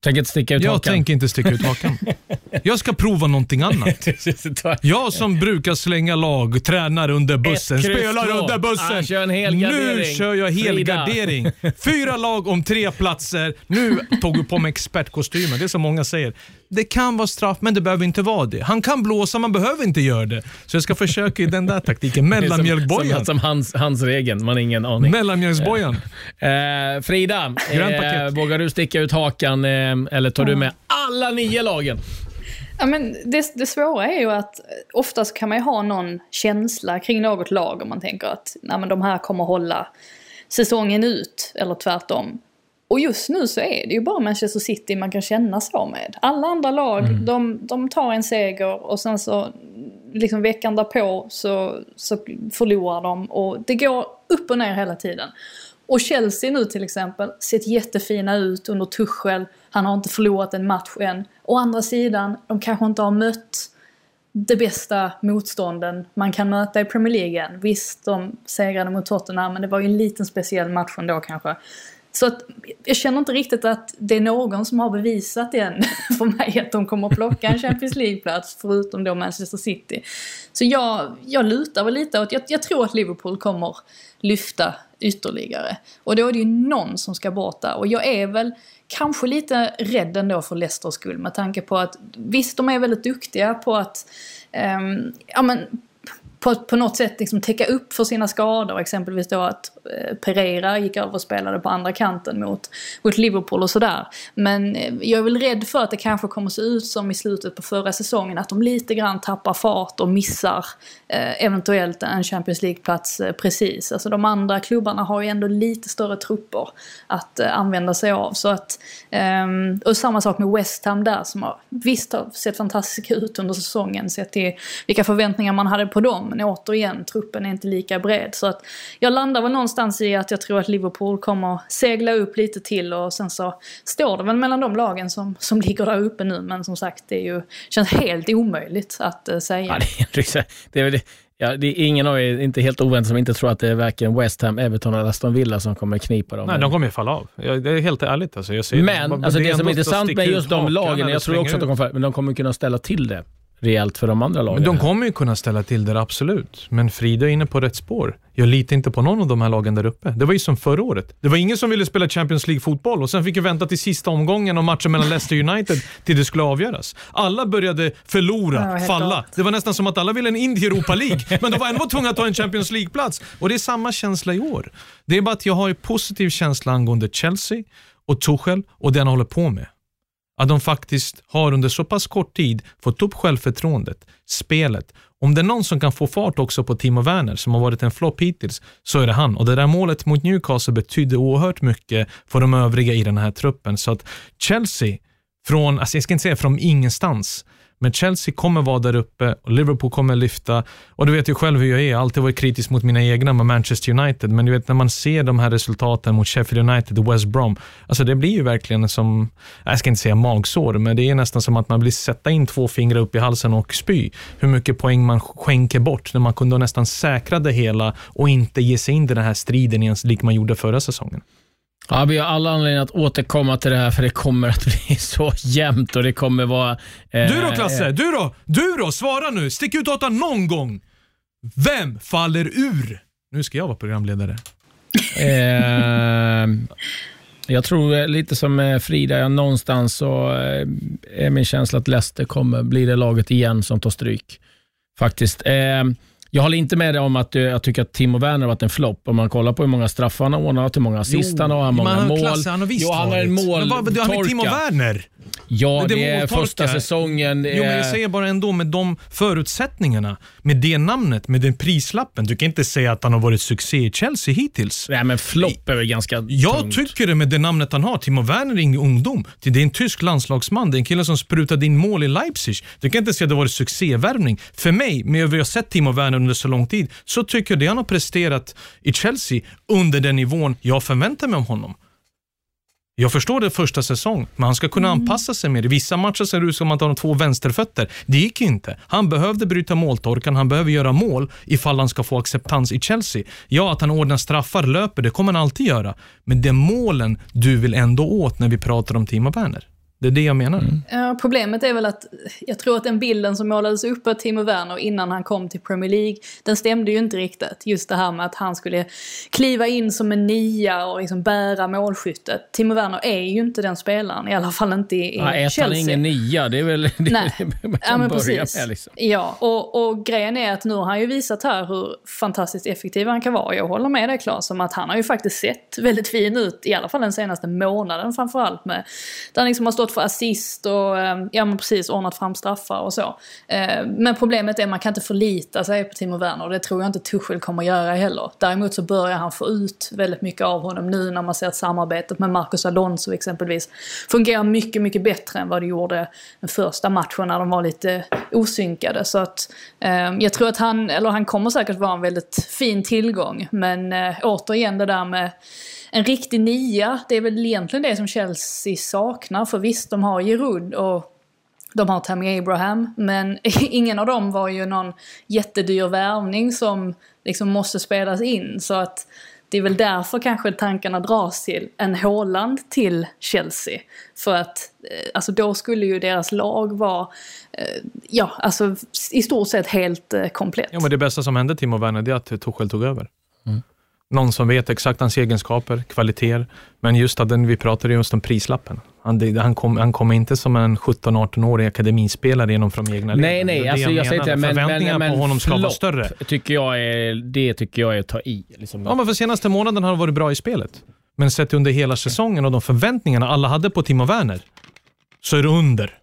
Tänker inte sticka ut Jag hakan? tänker inte sticka ut hakan. Jag ska prova någonting annat. Jag som brukar slänga lag, tränar under bussen, Ett kryss spelar två. under bussen. Ah, kör en nu helgardering. kör jag Frida. helgardering. Fyra lag om tre platser. Nu tog vi på mig expertkostymen. Det är som många säger. Det kan vara straff, men det behöver inte vara det. Han kan blåsa, man behöver inte göra det. Så jag ska försöka i den där taktiken. Mellanmjölkbojan. Som, som hans, hans regeln, man har ingen aning. Mellanmjölksbojan. Eh, Frida, Grönt eh, vågar du sticka ut hakan eh, eller tar du med alla nio lagen? Ja, men det, det svåra är ju att oftast kan man ju ha någon känsla kring något lag om man tänker att nej, men de här kommer hålla säsongen ut, eller tvärtom. Och just nu så är det ju bara Manchester City man kan känna så med. Alla andra lag, de, de tar en seger och sen så liksom veckan därpå så, så förlorar de och det går upp och ner hela tiden. Och Chelsea nu till exempel, sett jättefina ut under Tuchel. Han har inte förlorat en match än. Å andra sidan, de kanske inte har mött det bästa motstånden man kan möta i Premier League än. Visst, de segrade mot Tottenham, men det var ju en liten speciell match ändå kanske. Så att jag känner inte riktigt att det är någon som har bevisat än för mig att de kommer att plocka en Champions League-plats förutom då Manchester City. Så jag, jag lutar väl lite åt, jag, jag tror att Liverpool kommer lyfta ytterligare. Och då är det ju någon som ska bort där. Och jag är väl kanske lite rädd ändå för Leicesters skull med tanke på att visst, de är väldigt duktiga på att um, ja, men, på, på något sätt liksom täcka upp för sina skador. Exempelvis då att eh, Pereira gick över och spelade på andra kanten mot, mot Liverpool och sådär. Men eh, jag är väl rädd för att det kanske kommer se ut som i slutet på förra säsongen. Att de lite grann tappar fart och missar eh, eventuellt en Champions League-plats eh, precis. Alltså de andra klubbarna har ju ändå lite större trupper att eh, använda sig av. Så att, ehm, och samma sak med West Ham där som har visst har sett fantastiska ut under säsongen sett till vilka förväntningar man hade på dem. Men återigen, truppen är inte lika bred. Så att jag landar väl någonstans i att jag tror att Liverpool kommer segla upp lite till och sen så står det väl mellan de lagen som, som ligger där uppe nu. Men som sagt, det är ju, känns helt omöjligt att uh, säga. Ja, det, är, det, är, ja, det är ingen av er, inte helt oväntat, som inte tror att det är varken West Ham, Everton eller Aston Villa som kommer knipa dem. Nej, de kommer ju falla av. det är helt ärligt. Alltså, jag ser men det, alltså, det som är intressant med just de lagen, jag tror också att de kommer, men de kommer kunna ställa till det rejält för de andra lagen. de kommer ju kunna ställa till det, absolut. Men Frida är inne på rätt spår. Jag litar inte på någon av de här lagen där uppe. Det var ju som förra året. Det var ingen som ville spela Champions League-fotboll och sen fick vi vänta till sista omgången och matchen mellan Leicester United till det skulle avgöras. Alla började förlora, ja, falla. Klart. Det var nästan som att alla ville in i Europa League, men de var ändå tvungna att ta en Champions League-plats. Och det är samma känsla i år. Det är bara att jag har en positiv känsla angående Chelsea och Tuchel och det han håller på med att de faktiskt har under så pass kort tid fått upp självförtroendet, spelet. Om det är någon som kan få fart också på Timo Werner, som har varit en flopp hittills, så är det han. Och det där målet mot Newcastle betydde oerhört mycket för de övriga i den här truppen. Så att Chelsea, från, alltså jag ska inte säga från ingenstans, men Chelsea kommer vara där uppe och Liverpool kommer lyfta. Och du vet ju själv hur jag är, jag har alltid varit kritisk mot mina egna med Manchester United. Men du vet när man ser de här resultaten mot Sheffield United och West Brom. Alltså det blir ju verkligen som, jag ska inte säga magsår, men det är nästan som att man blir sätta in två fingrar upp i halsen och spy. Hur mycket poäng man skänker bort när man kunde nästan säkra det hela och inte ge sig in i den här striden ens lik man gjorde förra säsongen. Ja, vi har alla anledning att återkomma till det här för det kommer att bli så jämnt och det kommer vara... Eh, du då Klasse, du då? Du då? Svara nu. Stick ut åtta någon gång. Vem faller ur? Nu ska jag vara programledare. eh, jag tror lite som Frida, jag någonstans så eh, är min känsla att Leicester kommer bli det laget igen som tar stryk. Faktiskt. Eh, jag håller inte med dig om att jag tycker att Timo Werner har varit en flopp. Om man kollar på hur många straffar han har ordnat, hur många assist han har, hur många mål. Han har visst jo, han har en måltorka. Men vad, han är Timo Werner. Ja, det, det är första säsongen. Jo, men jag säger bara ändå med de förutsättningarna, med det namnet, med den prislappen. Du kan inte säga att han har varit succé i Chelsea hittills. Nej, men flopp är väl ganska Jag tungt. tycker det med det namnet han har. Timo Werner är ingen ungdom. Det är en tysk landslagsman. Det är en kille som sprutade in mål i Leipzig. Du kan inte säga att det har varit succévärvning. För mig, med vad jag har sett Timo Werner under så lång tid, så tycker jag det han har presterat i Chelsea under den nivån jag förväntar mig om honom. Jag förstår det första säsong, men han ska kunna mm. anpassa sig mer. I vissa matcher ser det ut som att han har två vänsterfötter. Det gick inte. Han behövde bryta måltorkan, han behöver göra mål ifall han ska få acceptans i Chelsea. Ja, att han ordnar straffar, löper, det kommer han alltid göra. Men det är målen du vill ändå åt när vi pratar om Timo Werner. Det är det jag menar. Mm. Problemet är väl att jag tror att den bilden som målades upp av Timo Werner innan han kom till Premier League, den stämde ju inte riktigt. Just det här med att han skulle kliva in som en nia och liksom bära målskyttet. Timo Werner är ju inte den spelaren, i alla fall inte i, ja, Chelsea. Är han ingen nia? Det är väl det Nej. man kan ja, men börja precis. med. Liksom. Ja, och, och grejen är att nu har han ju visat här hur fantastiskt effektiv han kan vara. Jag håller med dig Claes om att han har ju faktiskt sett väldigt fin ut, i alla fall den senaste månaden framförallt. Med, där han liksom har stått för assist och eh, ja men precis ordnat fram straffar och så. Eh, men problemet är att man kan inte förlita sig på Timo Werner och det tror jag inte Tuchel kommer göra heller. Däremot så börjar han få ut väldigt mycket av honom nu när man ser att samarbetet med Marcus Alonso exempelvis fungerar mycket, mycket bättre än vad det gjorde den första matchen när de var lite osynkade. Så att eh, jag tror att han, eller han kommer säkert vara en väldigt fin tillgång. Men återigen det där med en riktig nia, det är väl egentligen det som Chelsea saknar. För visst, de har Giroud och de har Tammy Abraham, men ingen av dem var ju någon jättedyr värvning som liksom måste spelas in. Så att det är väl därför kanske tankarna dras till en Haaland till Chelsea. För att eh, alltså då skulle ju deras lag vara, eh, ja alltså i stort sett helt eh, komplett. Ja, men det bästa som hände Timo Werner det är att Tuchel tog över. Någon som vet exakt hans egenskaper, kvaliteter, men just att den vi pratade just om prislappen. Han, han, kom, han kom inte som en 17-18-årig akademispelare genom från egna. Nej, nej, alltså jag, säger menar. inte men, Förväntningarna men, men på honom ska vara större. Tycker jag är, det tycker jag är att ta i. Liksom. Ja, men för senaste månaden har han varit bra i spelet. Men sett under hela säsongen och de förväntningarna alla hade på Timo Werner, så är det under.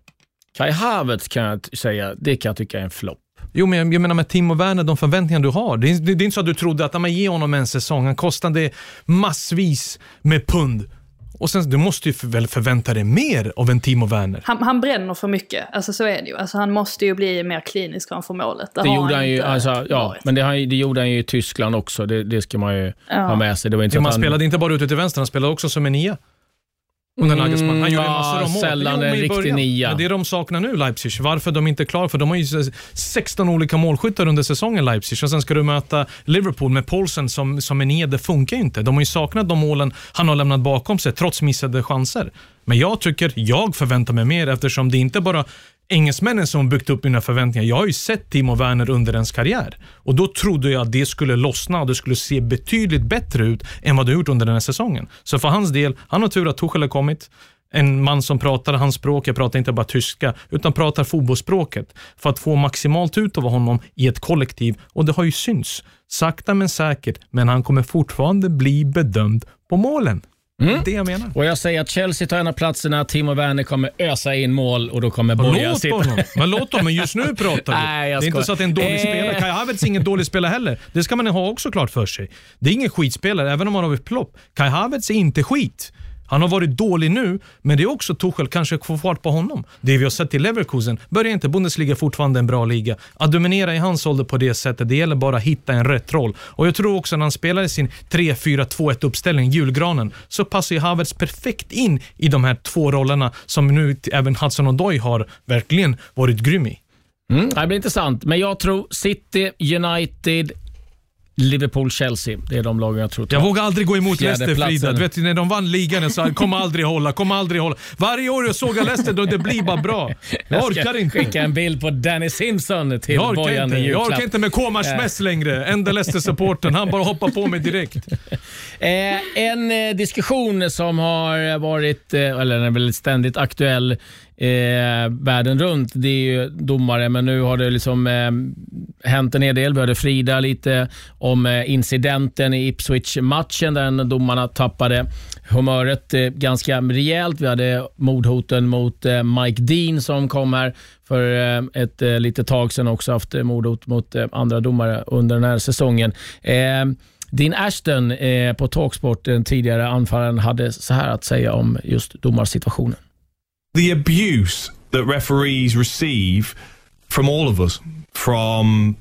Kai Havertz kan jag säga, det kan jag tycka är en flopp. Jo, men jag, menar med Timo Werner, de förväntningar du har. Det är, det, det är inte så att du trodde att, ge honom en säsong, han kostade massvis med pund. Och sen, du måste ju väl förvänta dig mer av en Timo Werner. Han, han bränner för mycket, alltså så är det ju. Alltså han måste ju bli mer klinisk framför målet. Det har gjorde han ju, inte alltså, ja, varit. men det, det gjorde han ju i Tyskland också. Det, det ska man ju Ja. ha med sig. Det var inte man han, spelade inte bara ute till vänster, han spelade också som en nia. Under Mm, Nagelsmann. Han gjorde ja, massor av mål. sällan en riktig nia. Men det är de saknar nu, Leipzig. Varför de inte är klara? För de har ju 16 olika målskyttar under säsongen, Leipzig. Och sen ska du möta Liverpool med Paulsen som, som en nia. Det funkar ju inte. De har ju saknat de målen han har lämnat bakom sig, trots missade chanser. Men jag tycker, jag förväntar mig mer eftersom det inte bara engelsmännen som byggt upp mina förväntningar. Jag har ju sett Timo Werner under ens karriär och då trodde jag att det skulle lossna och det skulle se betydligt bättre ut än vad det gjort under den här säsongen. Så för hans del, han har tur att Tuchel har kommit. En man som pratar hans språk, jag pratar inte bara tyska, utan pratar fotbollsspråket för att få maximalt ut av honom i ett kollektiv och det har ju synts. Sakta men säkert, men han kommer fortfarande bli bedömd på målen. Är det jag menar. Och jag säger att Chelsea tar en av platserna, Timo Werner kommer ösa in mål och då kommer Borja Låt sitta... honom. Men låt honom, men just nu pratar vi. Nej, jag det är inte så att det är en dålig Eh. spelare. Kai Havertz är ingen dålig spelare heller. Det ska man ha också klart för sig. Det är ingen skitspelare, även om han har ett plopp. Kai Havertz är inte skit. Han har varit dålig nu, men det är också Tuchel kanske får fart på honom. Det vi har sett i Leverkusen, börjar inte Bundesliga fortfarande en bra liga. Att dominera i hans ålder på det sättet, det gäller bara att hitta en rätt roll. Och jag tror också när han spelar i sin 3-4-2-1 uppställning, julgranen, så passar ju Havertz perfekt in i de här två rollerna som nu även Hudson Odoi har verkligen varit grym i. Mm, det blir intressant, men jag tror City, United, Liverpool, Chelsea. Det är de lagen jag tror Jag vågar aldrig gå emot Leicester. Frida. Du vet, när de vann ligan jag sa kommer aldrig hålla, kommer aldrig hålla. Varje år jag sågar Leicester då det blir bara bra. Jag orkar inte. skicka en bild på Danny Simpson till Jag Bojan inte. i Jag julklapp. orkar inte med Komars mess längre. Enda Leicester-supporten. Han bara hoppar på mig direkt. Eh, en eh, diskussion som har varit, eh, eller den är väl ständigt aktuell eh, världen runt, det är ju domare, men nu har det liksom eh, hänt en hel del. Vi hörde Frida lite om eh, incidenten i Ipswich-matchen där domarna tappade humöret eh, ganska rejält. Vi hade mordhoten mot eh, Mike Dean som kom här för eh, ett eh, litet tag sedan också haft eh, mordhot mot eh, andra domare under den här säsongen. Eh, Dean Ashton eh, på Talksport, den tidigare anfallaren, hade så här att säga om just domarsituationen. The abuse that referees receive from all of us, from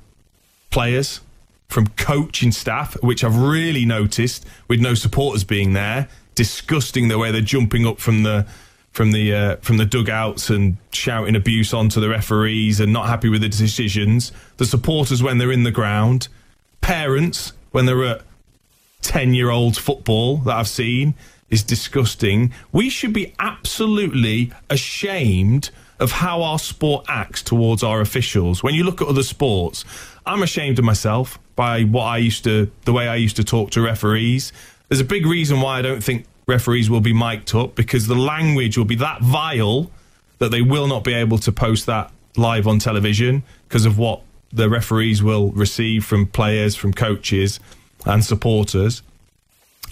players, from coaching staff, which I've really noticed with no supporters being there. Disgusting the way they're jumping up from the from the uh, from the dugouts and shouting abuse onto the referees and not happy with the decisions. The supporters when they're in the ground, parents when they're at 10 year old football that I've seen is disgusting. We should be absolutely ashamed of how our sport acts towards our officials. When you look at other sports, I'm ashamed of myself by what I used to, the way I used to talk to referees. There's a big reason why I don't think referees will be mic'd up because the language will be that vile that they will not be able to post that live on television because of what the referees will receive from players, from coaches, and supporters.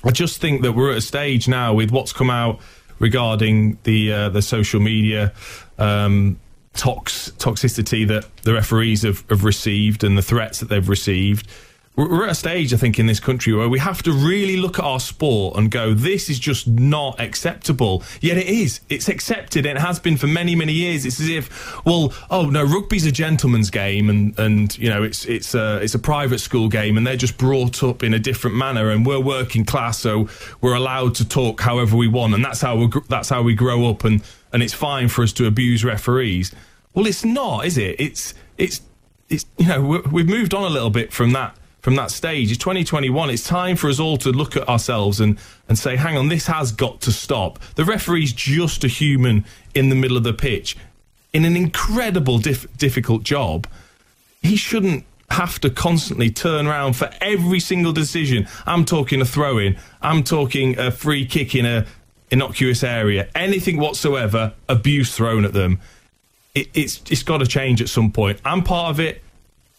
I just think that we're at a stage now with what's come out regarding the uh, the social media um, tox toxicity that the referees have, have received and the threats that they've received. We're at a stage, I think, in this country where we have to really look at our sport and go, this is just not acceptable. Yet it is. It's accepted and it has been for many, many years. It's as if, well, oh no, rugby's a gentleman's game and, and you know, it's, it's, a, it's a private school game and they're just brought up in a different manner and we're working class, so we're allowed to talk however we want. And that's how, we that's how we grow up and, and it's fine for us to abuse referees. Well, it's not, is it? It's, it's, it's, you know, we- we've moved on a little bit from that from that stage. It's 2021. It's time for us all to look at ourselves and, and say, hang on, this has got to stop. The referee's just a human in the middle of the pitch in an incredible, diff- difficult job. He shouldn't have to constantly turn around for every single decision. I'm talking a throw in, I'm talking a free kick in a innocuous area, anything whatsoever, abuse thrown at them. It, it's it's got to change at some point. I'm part of it.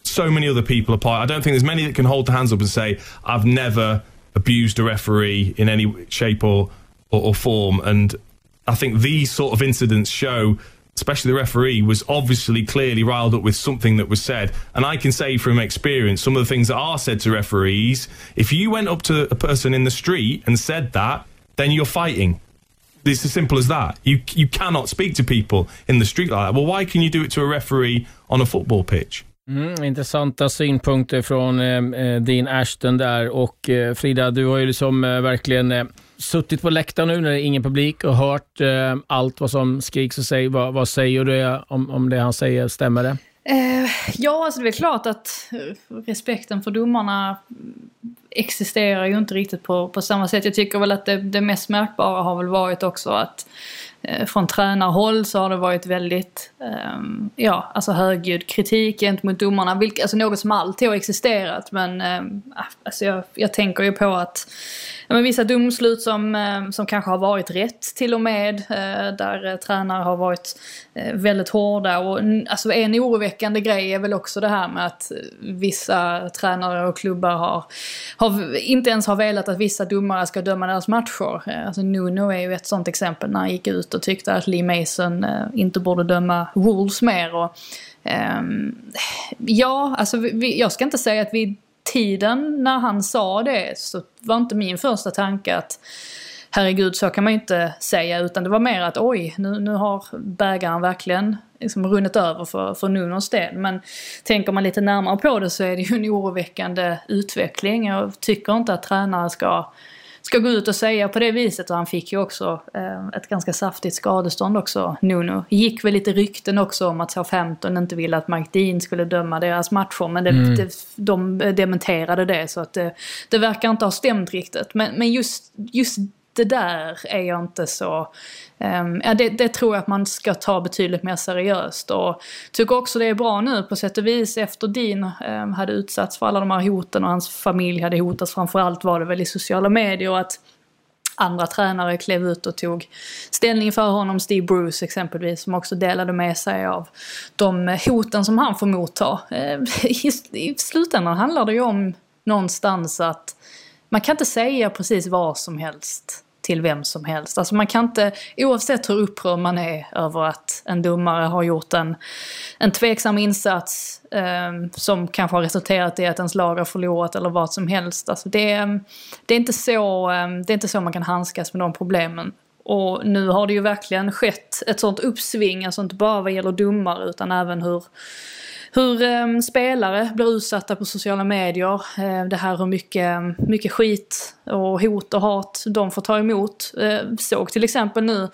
So many other people apart. I don't think there's many that can hold their hands up and say I've never abused a referee in any shape or, or, or form. And I think these sort of incidents show especially the referee, was obviously clearly riled up with something that was said. And I can say from experience, some of the things that are said to referees, if you went up to a person in the street and said that, then you're fighting. It's as simple as that. You you cannot speak to people in the street like that. Well, why can you do it to a referee on a football pitch? Mm, intressanta synpunkter från eh, eh, din Ashton där och eh, Frida, du har ju liksom eh, verkligen eh, suttit på läktaren nu när det är ingen publik och hört eh, allt vad som skriks och sägs. Vad, vad säger du eh, om, om det han säger? Stämmer det? Eh, ja, alltså det är klart att eh, respekten för domarna mm, existerar ju inte riktigt på, på samma sätt. Jag tycker väl att det, det mest märkbara har väl varit också att Eh, från tränarhåll så har det varit väldigt, um, ja, alltså högljudd kritik gentemot domarna. Vilk, alltså något som alltid har existerat men um, alltså jag, jag tänker ju på att ja, men vissa domslut som, um, som kanske har varit rätt till och med, uh, där uh, tränare har varit uh, väldigt hårda. Och, alltså en oroväckande grej är väl också det här med att vissa tränare och klubbar har, har inte ens har velat att vissa domare ska döma deras matcher. Alltså Nuno är ju ett sånt exempel när han gick ut ut och tyckte att Lee Mason eh, inte borde döma Wolves mer. Och, ehm, ja, alltså vi, jag ska inte säga att vid tiden när han sa det så var inte min första tanke att herregud så kan man ju inte säga utan det var mer att oj nu, nu har bägaren verkligen liksom runnit över för, för Nunos del. Men tänker man lite närmare på det så är det ju en oroväckande utveckling. Jag tycker inte att tränare ska ska gå ut och säga på det viset och han fick ju också eh, ett ganska saftigt skadestånd också, Nuno. gick väl lite rykten också om att Southampton inte ville att Mike Dean skulle döma deras matcher men det, mm. det, de dementerade det så att det, det verkar inte ha stämt riktigt. Men, men just, just det där är jag inte så... Um, ja, det, det, tror jag att man ska ta betydligt mer seriöst. Och tycker också det är bra nu på sätt och vis efter Dean um, ehm, hade utsatts för alla de här hoten och hans familj hade hotats. Framförallt var det väl i sociala medier att andra tränare klev ut och tog ställning för honom. Steve Bruce exempelvis som också delade med sig av de hoten som han får motta. Ehm, I, I slutändan handlar det ju om någonstans att man kan inte säga precis vad som helst till vem som helst. Alltså man kan inte, oavsett hur upprörd man är över att en domare har gjort en, en tveksam insats eh, som kanske har resulterat i att ens lag har förlorat eller vad som helst. Alltså det, det, är inte så, eh, det är inte så man kan handskas med de problemen. Och nu har det ju verkligen skett ett sånt uppsving, alltså inte bara vad gäller domare utan även hur hur eh, spelare blir utsatta på sociala medier. Eh, det här hur mycket, mycket skit och hot och hat de får ta emot. Eh, såg till exempel nu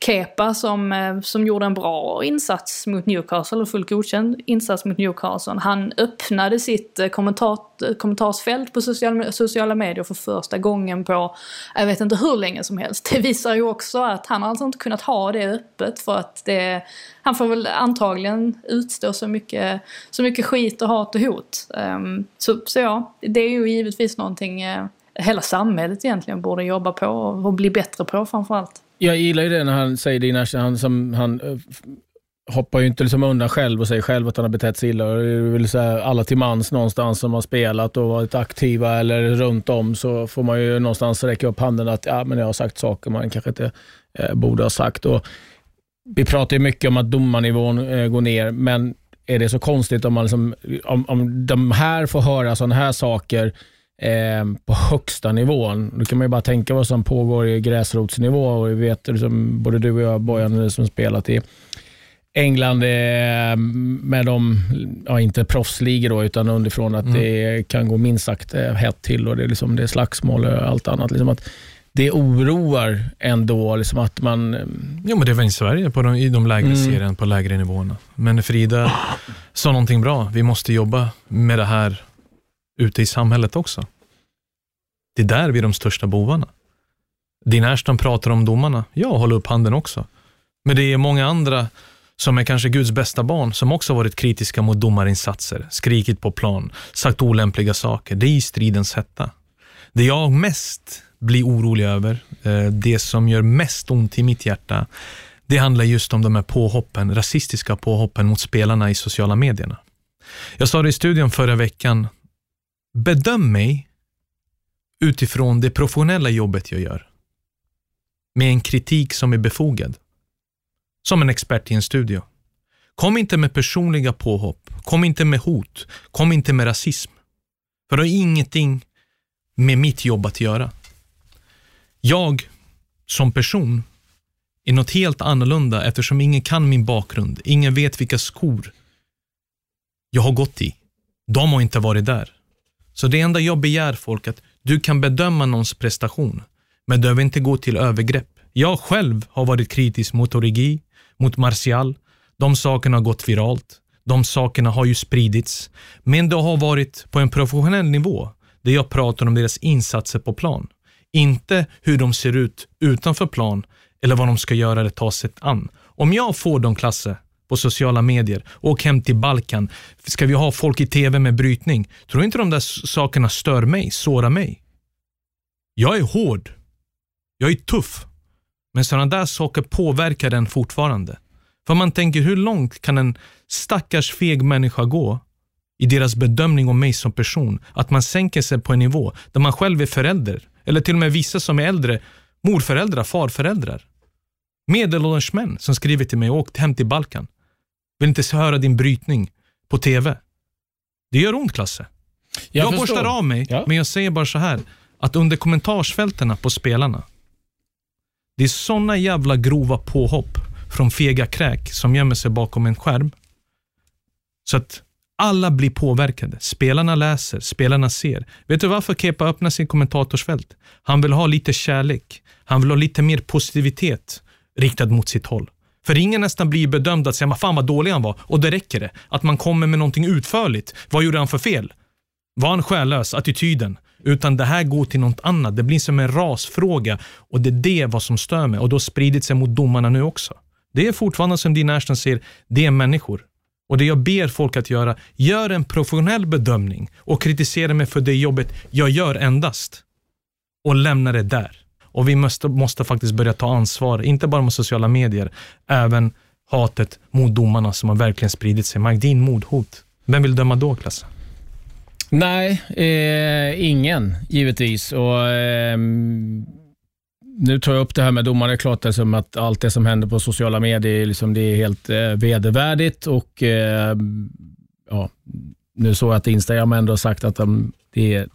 Kepa som, eh, som gjorde en bra insats mot Newcastle, och fullt godkänd insats mot Newcastle. Han öppnade sitt eh, kommentar, kommentarsfält på sociala, sociala medier för första gången på, jag vet inte hur länge som helst. Det visar ju också att han har alltså inte kunnat ha det öppet för att det, han får väl antagligen utstå så mycket, så mycket skit och hat och hot. Um, så, så ja, det är ju givetvis någonting eh, hela samhället egentligen borde jobba på och bli bättre på framförallt. Jag gillar ju det när han säger det innan, han, som, han eh, hoppar ju inte liksom undan själv och säger själv att han har betett sig illa. Det är väl så här, alla till mans någonstans som har spelat och varit aktiva eller runt om så får man ju någonstans räcka upp handen att ja, men jag har sagt saker man kanske inte eh, borde ha sagt. Och vi pratar ju mycket om att domarnivån eh, går ner, men är det så konstigt om, man liksom, om, om de här får höra sådana här saker eh, på högsta nivån. Då kan man ju bara tänka vad som pågår i gräsrotsnivå. Och vi vet, liksom, både du och jag, Bojan, som spelat i England eh, med de, ja, inte proffsligor då, utan underifrån att mm. det kan gå minst sagt eh, hett till och det är, liksom, det är slagsmål och allt annat. Liksom att det oroar ändå liksom att man... Ja, men det väl i Sverige på de, i de lägre mm. serierna, på lägre nivåerna. Men Frida sa någonting bra. Vi måste jobba med det här ute i samhället också. Det är där vi är de största bovarna. Din Ashton pratar om domarna. Jag håller upp handen också. Men det är många andra som är kanske Guds bästa barn, som också varit kritiska mot domarinsatser, skrikit på plan, sagt olämpliga saker. Det är i stridens hetta. Det jag mest blir orolig över, eh, det som gör mest ont i mitt hjärta, det handlar just om de här påhoppen, rasistiska påhoppen mot spelarna i sociala medierna. Jag sa det i studion förra veckan, bedöm mig utifrån det professionella jobbet jag gör. Med en kritik som är befogad. Som en expert i en studio. Kom inte med personliga påhopp. Kom inte med hot. Kom inte med rasism. För det har ingenting med mitt jobb att göra. Jag som person är något helt annorlunda eftersom ingen kan min bakgrund. Ingen vet vilka skor jag har gått i. De har inte varit där. Så det enda jag begär folk att du kan bedöma någons prestation, men du behöver inte gå till övergrepp. Jag själv har varit kritisk mot Origi, mot Martial. De sakerna har gått viralt. De sakerna har ju spridits. Men det har varit på en professionell nivå där jag pratar om deras insatser på plan. Inte hur de ser ut utanför plan eller vad de ska göra eller ta sig an. Om jag får de klasser på sociala medier, åk hem till Balkan, ska vi ha folk i tv med brytning? Tror inte de där sakerna stör mig, sårar mig? Jag är hård. Jag är tuff. Men sådana där saker påverkar den fortfarande. För man tänker, hur långt kan en stackars feg människa gå i deras bedömning om mig som person? Att man sänker sig på en nivå där man själv är förälder. Eller till och med vissa som är äldre, morföräldrar, farföräldrar. Medelålders män som skriver till mig, åk hem till Balkan. Vill inte höra din brytning på TV. Det gör ont Klasse. Jag, jag borstar av mig, ja. men jag säger bara så här. Att under kommentarsfältena på spelarna, det är såna jävla grova påhopp från fega kräk som gömmer sig bakom en skärm. Så att alla blir påverkade. Spelarna läser, spelarna ser. Vet du varför Kepa öppnar sin kommentatorsfält? Han vill ha lite kärlek. Han vill ha lite mer positivitet riktad mot sitt håll. För ingen nästan blir bedömd att säga, fan vad dålig han var. Och det räcker det. Att man kommer med någonting utförligt. Vad gjorde han för fel? Var han själlös? Attityden? Utan det här går till något annat. Det blir som en rasfråga och det är det vad som stör mig och då spridit sig mot domarna nu också. Det är fortfarande som din Ashton säger, det är människor. Och det jag ber folk att göra, gör en professionell bedömning och kritisera mig för det jobbet jag gör endast. Och lämna det där. Och vi måste, måste faktiskt börja ta ansvar, inte bara med sociala medier, även hatet mot domarna som har verkligen spridit sig. Mike mordhot. Vem vill döma då, Klasse? Nej, eh, ingen givetvis. Och, eh, nu tar jag upp det här med domare. Det är klart som att allt det som händer på sociala medier liksom, det är helt eh, vedervärdigt. Och, eh, ja, nu såg jag att Instagram ändå har sagt att de, det är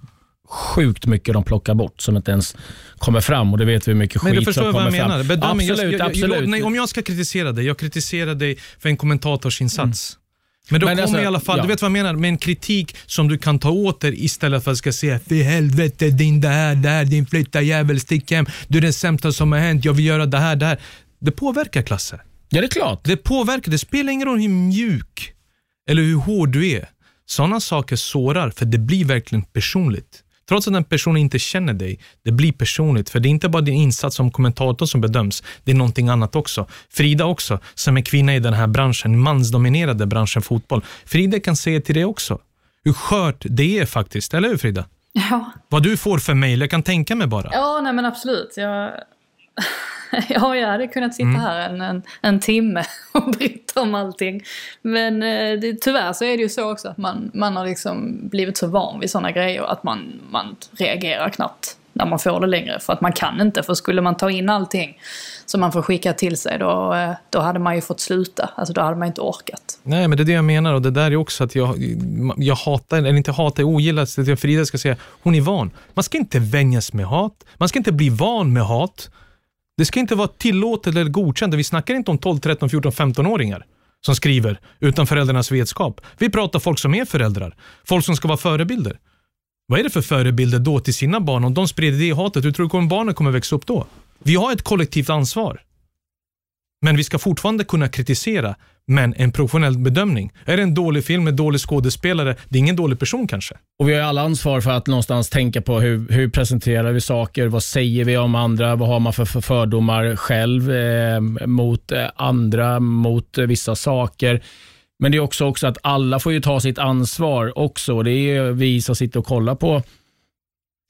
sjukt mycket de plockar bort som inte ens kommer fram och det vet vi hur mycket men skit som kommer fram. Bedömning, absolut, jag, jag, absolut. nej, om jag ska kritisera dig, jag kritiserar dig för en kommentatorsinsats. Mm. Men då kommer alltså, i alla fall, ja. du vet vad jag menar, med en kritik som du kan ta åt dig istället för att ska säga för helvete din det här, det här, din flytta jävel, stick hem, du är den sämsta som har hänt, jag vill göra det här, det här. Det påverkar Klasse. Ja, det är klart. Det påverkar, det spelar ingen roll hur mjuk eller hur hård du är. Sådana saker sårar, för det blir verkligen personligt. Trots att den personen inte känner dig, det blir personligt. För det är inte bara din insats som kommentator som bedöms, det är någonting annat också. Frida också, som är kvinna i den här branschen, mansdominerade branschen fotboll. Frida kan säga till dig också hur skört det är faktiskt, eller hur Frida? Ja. Vad du får för mejl, jag kan tänka mig bara. Ja, nej men absolut. Jag... ja, jag hade kunnat sitta mm. här en, en, en, timme och berätta om allting. Men eh, det, tyvärr så är det ju så också att man, man har liksom blivit så van vid sådana grejer att man, man reagerar knappt när man får det längre. För att man kan inte, för skulle man ta in allting som man får skicka till sig då, eh, då hade man ju fått sluta. Alltså då hade man inte orkat. Nej, men det är det jag menar och det där är också att jag, jag hatar, eller inte hatar, jag ogillar att Frida ska säga, hon är van. Man ska inte vänjas med hat, man ska inte bli van med hat. Det ska inte vara tillåtet eller godkänt. Vi snackar inte om 12, 13, 14, 15-åringar som skriver utan föräldrarnas vetskap. Vi pratar folk som är föräldrar. Folk som ska vara förebilder. Vad är det för förebilder då till sina barn? Om de sprider det hatet, hur tror du att barnen kommer växa upp då? Vi har ett kollektivt ansvar. Men vi ska fortfarande kunna kritisera, men en professionell bedömning. Är det en dålig film med dålig skådespelare, det är ingen dålig person kanske. Och Vi har alla ansvar för att någonstans tänka på hur, hur presenterar vi saker, vad säger vi om andra, vad har man för, för fördomar själv eh, mot eh, andra, mot eh, vissa saker. Men det är också, också att alla får ju ta sitt ansvar också. Det är ju vi som sitter och kollar på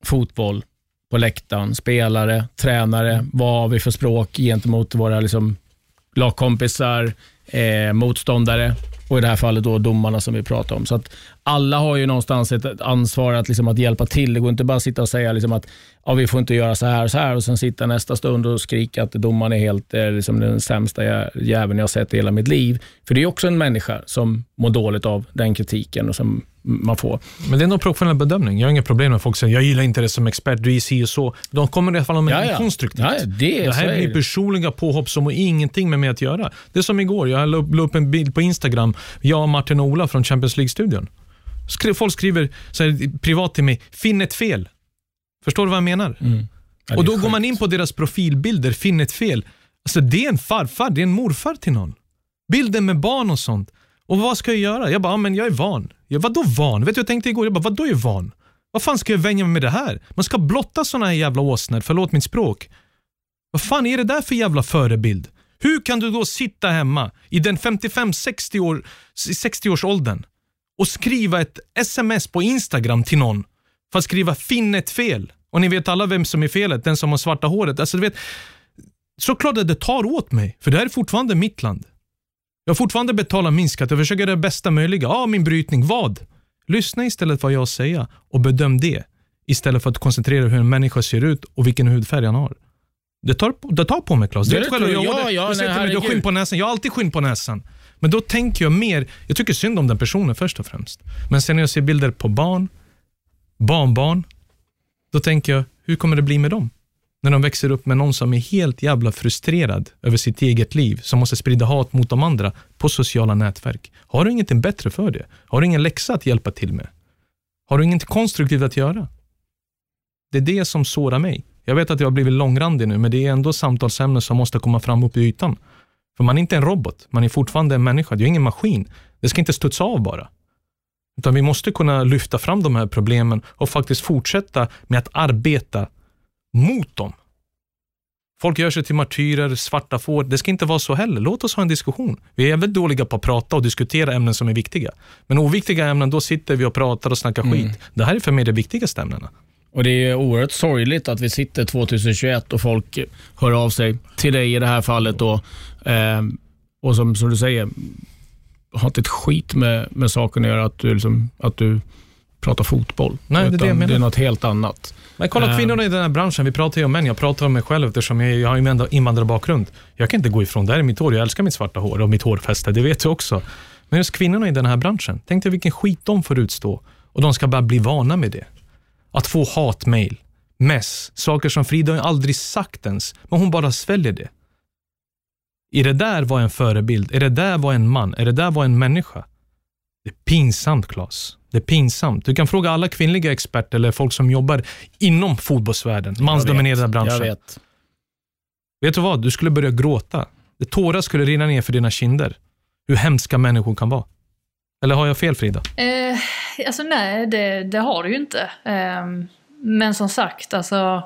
fotboll på läktaren, spelare, tränare, vad har vi för språk gentemot våra liksom, lagkompisar, eh, motståndare och i det här fallet då domarna som vi pratar om. Så att alla har ju någonstans ett ansvar att, liksom, att hjälpa till. Det går inte bara att sitta och säga liksom, att ja, vi får inte göra så här och så här och sen sitta nästa stund och skrika att domaren är helt eh, liksom, den sämsta jäveln jag har sett i hela mitt liv. För det är också en människa som mår dåligt av den kritiken och som man får. Men det är nog professionell bedömning. Jag har inga problem med folk säger jag gillar inte det som expert, du är si och så. De kommer i alla fall med Ja, ja. konstruktivt. Ja, det- det här är blir det. personliga påhopp som har ingenting med mig att göra. Det är som igår, jag la upp- la upp en bild på Instagram, jag, Martin och Ola från Champions League-studion. Skri- Folk skriver så här, privat till mig, finn ett fel. Förstår du vad jag menar? Ja, det och då går man in på deras profilbilder, finn ett fel. Alltså det är en farfar, det är en morfar till någon. Bilden med barn och sånt. Och vad ska jag göra? Jag bara, ja, men jag är van. Jag, vadå van? Vet du, jag tänkte igår, jag bara, vadå är van? Vad fan ska jag vänja mig med det här? Man ska blotta såna här jävla åsnor, förlåt mitt språk. Vad fan är det där för jävla förebild? Hur kan du då sitta hemma i den 55-60 år, 60-årsåldern och skriva ett sms på Instagram till någon för att skriva finn ett fel? Och ni vet alla vem som är felet, den som har svarta håret. Alltså, du vet, såklart att det tar åt mig, för det här är fortfarande mitt land. Jag fortfarande betalar min skatt, jag försöker göra det bästa möjliga. Ja, min brytning. Vad? Lyssna istället vad jag säger och bedöm det. Istället för att koncentrera hur en människa ser ut och vilken hudfärg han har. Det tar, det tar på mig Claes. Det vet själv, jag. Ja, ja, jag säger till mig, du har skinn på näsan. Jag har alltid skinn på näsan. Men då tänker jag mer, jag tycker synd om den personen först och främst. Men sen när jag ser bilder på barn, barnbarn, då tänker jag, hur kommer det bli med dem? När de växer upp med någon som är helt jävla frustrerad över sitt eget liv, som måste sprida hat mot de andra på sociala nätverk. Har du ingenting bättre för det? Har du ingen läxa att hjälpa till med? Har du inget konstruktivt att göra? Det är det som sårar mig. Jag vet att jag har blivit långrandig nu, men det är ändå samtalsämnen som måste komma fram upp i ytan. För man är inte en robot, man är fortfarande en människa. Det är ingen maskin. Det ska inte studsa av bara. Utan vi måste kunna lyfta fram de här problemen och faktiskt fortsätta med att arbeta mot dem. Folk gör sig till martyrer, svarta får. Det ska inte vara så heller. Låt oss ha en diskussion. Vi är väldigt dåliga på att prata och diskutera ämnen som är viktiga. Men oviktiga ämnen, då sitter vi och pratar och snackar Mm. skit. Det här är för mig de viktigaste ämnena. Och Det är oerhört sorgligt att vi sitter 2021 och folk hör av sig till dig i det här fallet. Då, eh, och som, som du säger, har inte ett skit med, med saken att göra att du, liksom, att du pratar fotboll. Nej, det är det Utan jag menar. det är något helt annat. Men kolla Eh, kvinnorna i den här branschen, vi pratar ju om män, jag pratar om mig själv eftersom jag, jag har ju en invandrarbakgrund. Jag kan inte gå ifrån, det här är mitt hår, jag älskar mitt svarta hår och mitt hårfäste, det vet du också. Men just kvinnorna i den här branschen, tänk dig vilken skit de får utstå och de ska bara bli vana med det. Att få hatmail, mess, saker som Frida aldrig sagt ens, men hon bara sväljer det. Är det där var en förebild? Är det där var en man? Är det där var en människa? Det är pinsamt, Claes. Det är pinsamt. Du kan fråga alla kvinnliga experter eller folk som jobbar inom fotbollsvärlden, mansdominerade branscher. Jag vet. Vet du vad? Du skulle börja gråta. Det tårar skulle rinna ner för dina kinder. Hur hemska människor kan vara. Eller har jag fel Frida? Eh, alltså nej, det, det har du ju inte. Ehm, men som sagt, alltså.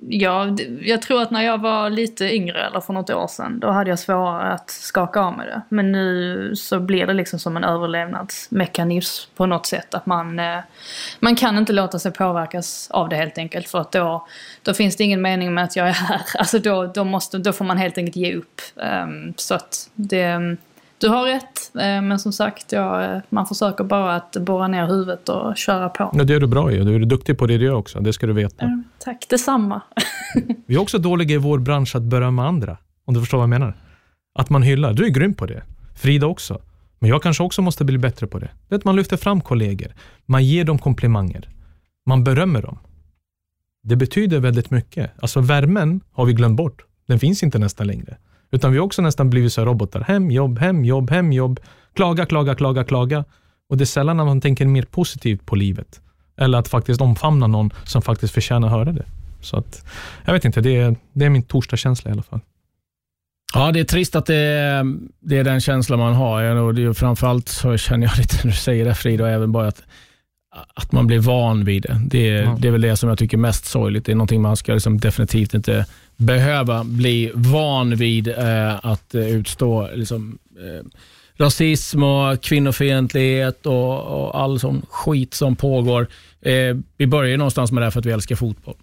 Ja, jag tror att när jag var lite yngre, eller för något år sedan, då hade jag svårare att skaka av mig det. Men nu så blir det liksom som en överlevnadsmekanism på något sätt. Att man, eh, man kan inte låta sig påverkas av det helt enkelt. För att då, då finns det ingen mening med att jag är här. Alltså då, då, måste, då får man helt enkelt ge upp. Ehm, så att det... Du har rätt, eh, men som sagt, ja, eh, man försöker bara att borra ner huvudet och köra på. Ja, det är du bra i. Du är duktig på det du gör också. Det ska du veta. Eh, Tack, detsamma. Vi är också dåliga i vår bransch att berömma andra. Om du förstår vad jag menar. Att man hyllar. Du är grym på det. Frida också. Men jag kanske också måste bli bättre på det. det är att man lyfter fram kollegor. Man ger dem komplimanger. Man berömmer dem. Det betyder väldigt mycket. Alltså värmen har vi glömt bort. Den finns inte nästan längre. Utan vi har också nästan blivit så här robotar. Hem, jobb, hem, jobb, hem, jobb. Klaga, klaga, klaga, klaga. Och det är sällan när man tänker mer positivt på livet. Eller att faktiskt omfamna någon som faktiskt förtjänar att höra det. Så att, jag vet inte, det är, det är min torsdagskänsla i alla fall. Ja, det är trist att det, det är den känslan man har. Jag, det är, framförallt så känner jag lite när du säger det Frida, och även bara att, att man blir van vid det. Det, ja. det är väl det som jag tycker är mest sorgligt. Det är någonting man ska liksom definitivt inte behöva bli van vid eh, att eh, utstå. Liksom, eh, rasism och kvinnofientlighet och, och all sån skit som pågår. Eh, vi börjar ju någonstans med det för att vi älskar fotboll.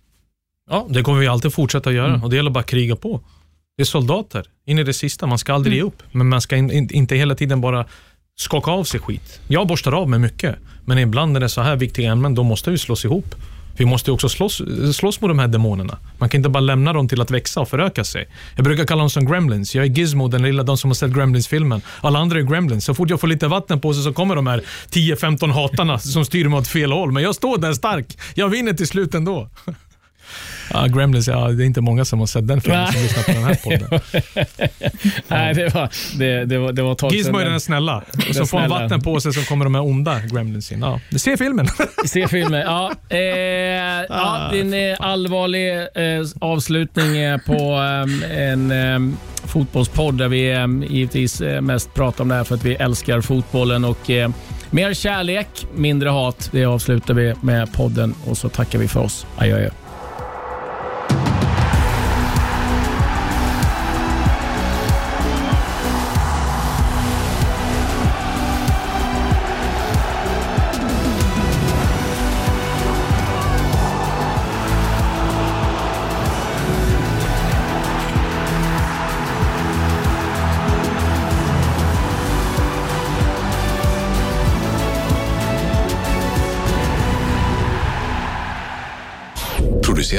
Ja, det kommer vi alltid fortsätta göra mm. och det gäller bara att kriga på. Det är soldater in i det sista. Man ska aldrig mm. ge upp, men man ska in, in, inte hela tiden bara skaka av sig skit. Jag borstar av mig mycket, men ibland när det är så här viktiga ämnen, då måste vi slås ihop. Vi måste också slåss, slåss mot de här demonerna. Man kan inte bara lämna dem till att växa och föröka sig. Jag brukar kalla dem som gremlins. Jag är Gizmo, den lilla, de som har sett Gremlins-filmen. Alla andra är gremlins. Så fort jag får lite vatten på sig så kommer de här 10-15 hatarna som styr mig åt fel håll. Men jag står där stark. Jag vinner till slut ändå. Ja, Gremlins, ja, det är inte många som har sett den filmen som lyssnar på den här podden. Nej, det var, det, det var, det var Gizmo är den snälla. Och så får han vatten på sig så kommer de här onda Gremlins in. Ja, se filmen. se filmen, ja. Eh, ja det är en allvarlig eh, avslutning på eh, en eh, fotbollspodd där vi eh, givetvis mest pratar om det här för att vi älskar fotbollen och mer kärlek, mindre hat. Det avslutar vi med podden och så tackar vi för oss. Adjö, adjö.